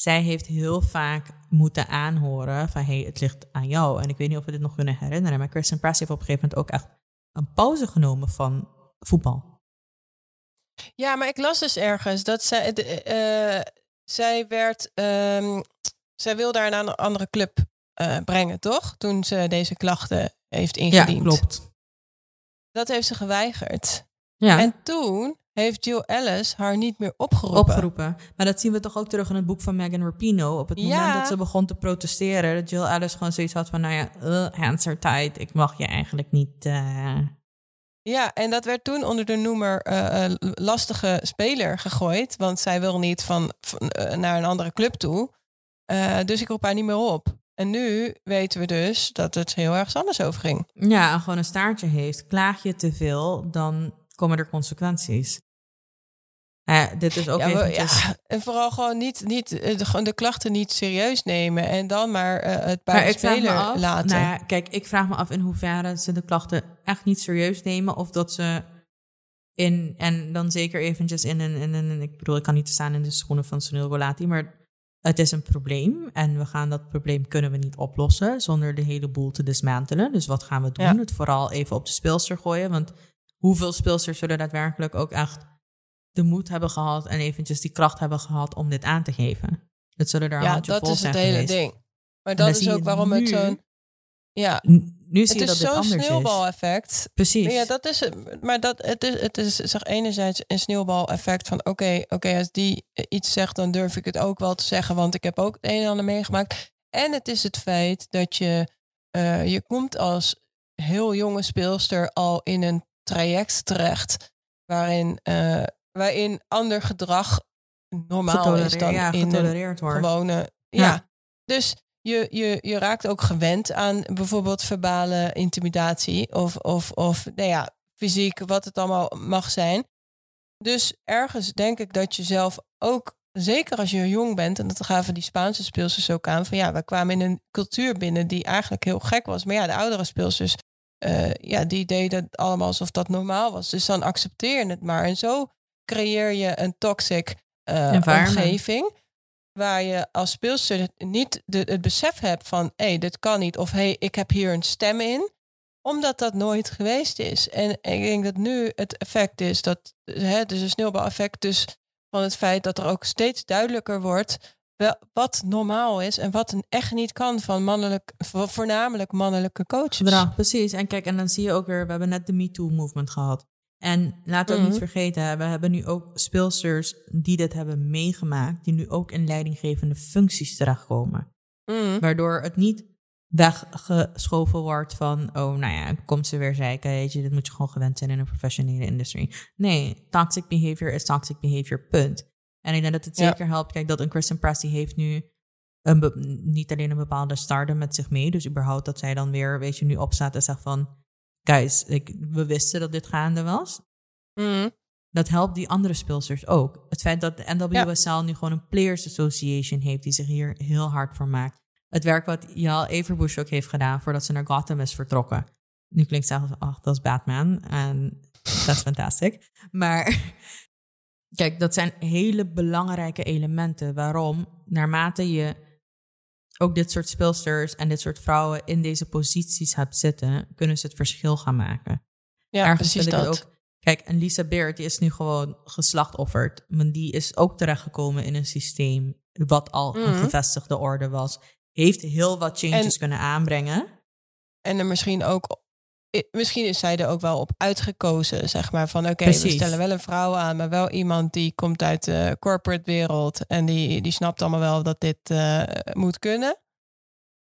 zij heeft heel vaak moeten aanhoren van hey, het ligt aan jou. En ik weet niet of we dit nog kunnen herinneren, maar Kristen Press heeft op een gegeven moment ook echt een pauze genomen van voetbal. Ja, maar ik las dus ergens dat zij, uh, zij werd, um, zij wil daar naar een andere club uh, brengen, toch? Toen ze deze klachten heeft ingediend. Ja, klopt. Dat heeft ze geweigerd. Ja. En toen heeft Jill Ellis haar niet meer opgeroepen. Opgeroepen. Maar dat zien we toch ook terug in het boek van Megan Rapino. Op het moment dat ze begon te protesteren, dat Jill Ellis gewoon zoiets had van, nou ja, uh, hands are tight. Ik mag je eigenlijk niet... Uh... Ja, en dat werd toen onder de noemer uh, lastige speler gegooid. Want zij wil niet van, van naar een andere club toe. dus ik roep haar niet meer op. En nu weten we dus dat het heel erg anders over ging. Ja, en gewoon een staartje heeft. Klaag je te veel, dan komen er consequenties. Ja, dit is ook ja, ja, En vooral gewoon niet, niet eh, de, de klachten niet serieus nemen en dan maar uh, het bij de speler laten. Nou ja, kijk, ik vraag me af in hoeverre ze de klachten echt niet serieus nemen of dat ze in en dan zeker eventjes in een, in een ik bedoel, ik kan niet staan in de schoenen van Sunil Golati, maar het is een probleem en we gaan dat probleem kunnen we niet oplossen zonder de hele boel te dismantelen. Dus wat gaan we doen? Het vooral even op de speelster gooien, want hoeveel speelsters zullen daadwerkelijk ook echt de moed hebben gehad en eventjes die kracht hebben gehad om dit aan te geven. Dat zullen er ja, dat is het hele ding. Maar dat is ook waarom het zo'n. Ja, nu zie het je dat is zo'n sneeuwbaleffect. Precies. Ja, dat is het. Maar dat, het is, het is zeg enerzijds een sneeuwbaleffect van oké, oké, als die iets zegt, dan durf ik het ook wel te zeggen, want ik heb ook het een en ander meegemaakt. En het is het feit dat je, uh, je komt als heel jonge speelster al in een traject terecht waarin, uh, waarin ander gedrag normaal is dan ja, in wordt. gewone. Ja. ja. Dus je, je, je raakt ook gewend aan bijvoorbeeld verbale intimidatie of, of, of nou ja, fysiek, wat het allemaal mag zijn. Dus ergens denk ik dat je zelf ook, zeker als je jong bent, en dat gaven die Spaanse speelsters ook aan, van ja, we kwamen in een cultuur binnen die eigenlijk heel gek was. Maar ja, de oudere speelsters, uh, ja, die deden het allemaal alsof dat normaal was. Dus dan accepteer je het maar. En zo creëer je een toxic uh, omgeving waar je als speelster niet de, het besef hebt van hé, hey, dit kan niet of hé, hey, ik heb hier een stem in, omdat dat nooit geweest is. En ik denk dat nu het effect is dat, hè, dus een sneeuwbaleffect dus van het feit dat er ook steeds duidelijker wordt wat normaal is en wat een echt niet kan van mannelijk, voornamelijk mannelijke coaches. Ja, precies. En kijk, en dan zie je ook weer, we hebben net de MeToo-movement gehad. En laten we ook niet mhm. vergeten, we hebben nu ook speelsters die dit hebben meegemaakt, die nu ook in leidinggevende functies terechtkomen. Mm. Waardoor het niet weggeschoven wordt van, oh, nou ja, komt ze weer zeiken, weet je, dit moet je gewoon gewend zijn in een professionele industrie. Nee, toxic behavior is toxic behavior, punt. En ik denk dat het zeker helpt, kijk, dat een Kristen Press, die heeft nu een niet alleen een bepaalde stardom met zich mee, dus überhaupt dat zij dan weer, weet je, nu opstaat en zegt van, guys, ik, we wisten dat dit gaande was. Mm. Dat helpt die andere speelsters ook. Het feit dat de NWSL nu gewoon een Players Association heeft die zich hier heel hard voor maakt. Het werk wat Jal Everbush ook heeft gedaan voordat ze naar Gotham is vertrokken. Nu klinkt het zelfs, ach, dat is Batman. En dat is fantastisch. Maar kijk, dat zijn hele belangrijke elementen. Waarom, naarmate je ook dit soort speelsters en dit soort vrouwen in deze posities hebt zitten, kunnen ze het verschil gaan maken. Ja, Ergens precies dat. Ook, kijk, en Lisa Beert, die is nu gewoon geslachtofferd. Maar die is ook terechtgekomen in een systeem wat al een mhm. gevestigde orde was. Heeft heel wat changes kunnen aanbrengen. En er misschien ook misschien is zij er ook wel op uitgekozen, zeg maar. Van oké, we stellen wel een vrouw aan, maar wel iemand die komt uit de corporate wereld en die, die snapt allemaal wel dat dit uh, moet kunnen.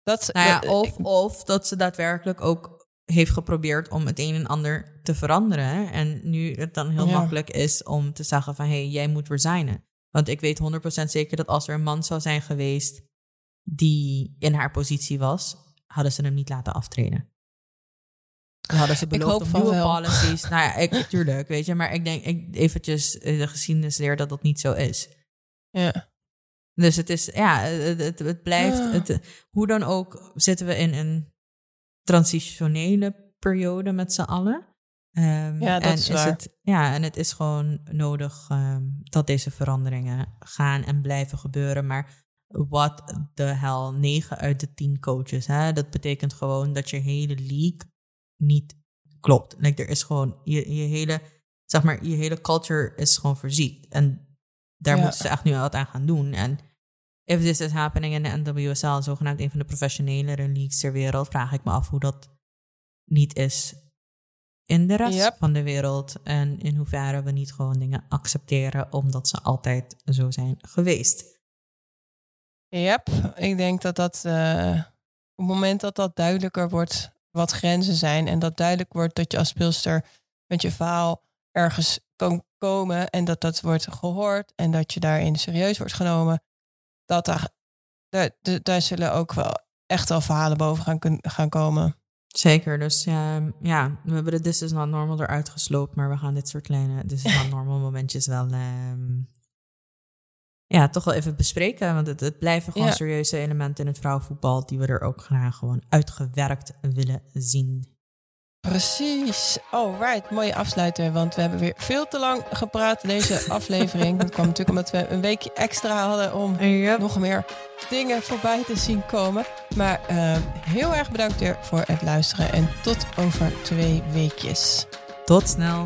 Dat, nou ja, of, of dat ze daadwerkelijk ook heeft geprobeerd om het een en ander te veranderen. En nu het dan heel makkelijk is om te zeggen van hé, hey, jij moet resignen. Want ik weet 100% zeker dat als er een man zou zijn geweest die in haar positie was, hadden ze hem niet laten aftreden. Hadden ze beloofd om nieuwe policies. nou ja, ik, tuurlijk, weet je. Maar ik denk ik, eventjes de geschiedenis leer dat dat niet zo is. Ja. Dus het is, ja, het, het, blijft, het, hoe dan ook zitten we in een transitionele periode met z'n allen. Um, ja, dat en is, waar. Het, ja, en het is gewoon nodig um, dat deze veranderingen gaan en blijven gebeuren. Maar wat de hel, 9 uit de 10 coaches, hè, dat betekent gewoon dat je hele league niet klopt. Like, er is gewoon, je, je hele, zeg maar, je hele culture is gewoon verziekt. En daar moeten ze echt nu wat aan gaan doen. En if this is happening in de NWSL, zogenaamd een van de professionele leagues ter wereld, vraag ik me af hoe dat niet is in de rest van de wereld. En in hoeverre we niet gewoon dingen accepteren omdat ze altijd zo zijn geweest. Yep, ik denk dat dat uh, op het moment dat dat duidelijker wordt wat grenzen zijn en dat duidelijk wordt dat je als speelster met je verhaal ergens kan komen en dat dat wordt gehoord en dat je daarin serieus wordt genomen, dat daar, daar, daar zullen ook wel echt wel verhalen boven gaan, gaan komen. Zeker, dus ja, ja, we hebben de This is not normal eruit gesloopt, maar we gaan dit soort kleine This is not normal momentjes wel um, ja, toch wel even bespreken. Want het, het blijven gewoon serieuze elementen in het vrouwenvoetbal die we er ook graag gewoon uitgewerkt willen zien. Precies. right, mooie afsluiter. Want we hebben weer veel te lang gepraat deze aflevering. Dat kwam natuurlijk omdat we een weekje extra hadden om nog meer dingen voorbij te zien komen. Maar uh, heel erg bedankt weer voor het luisteren. En tot over twee weekjes. Tot snel.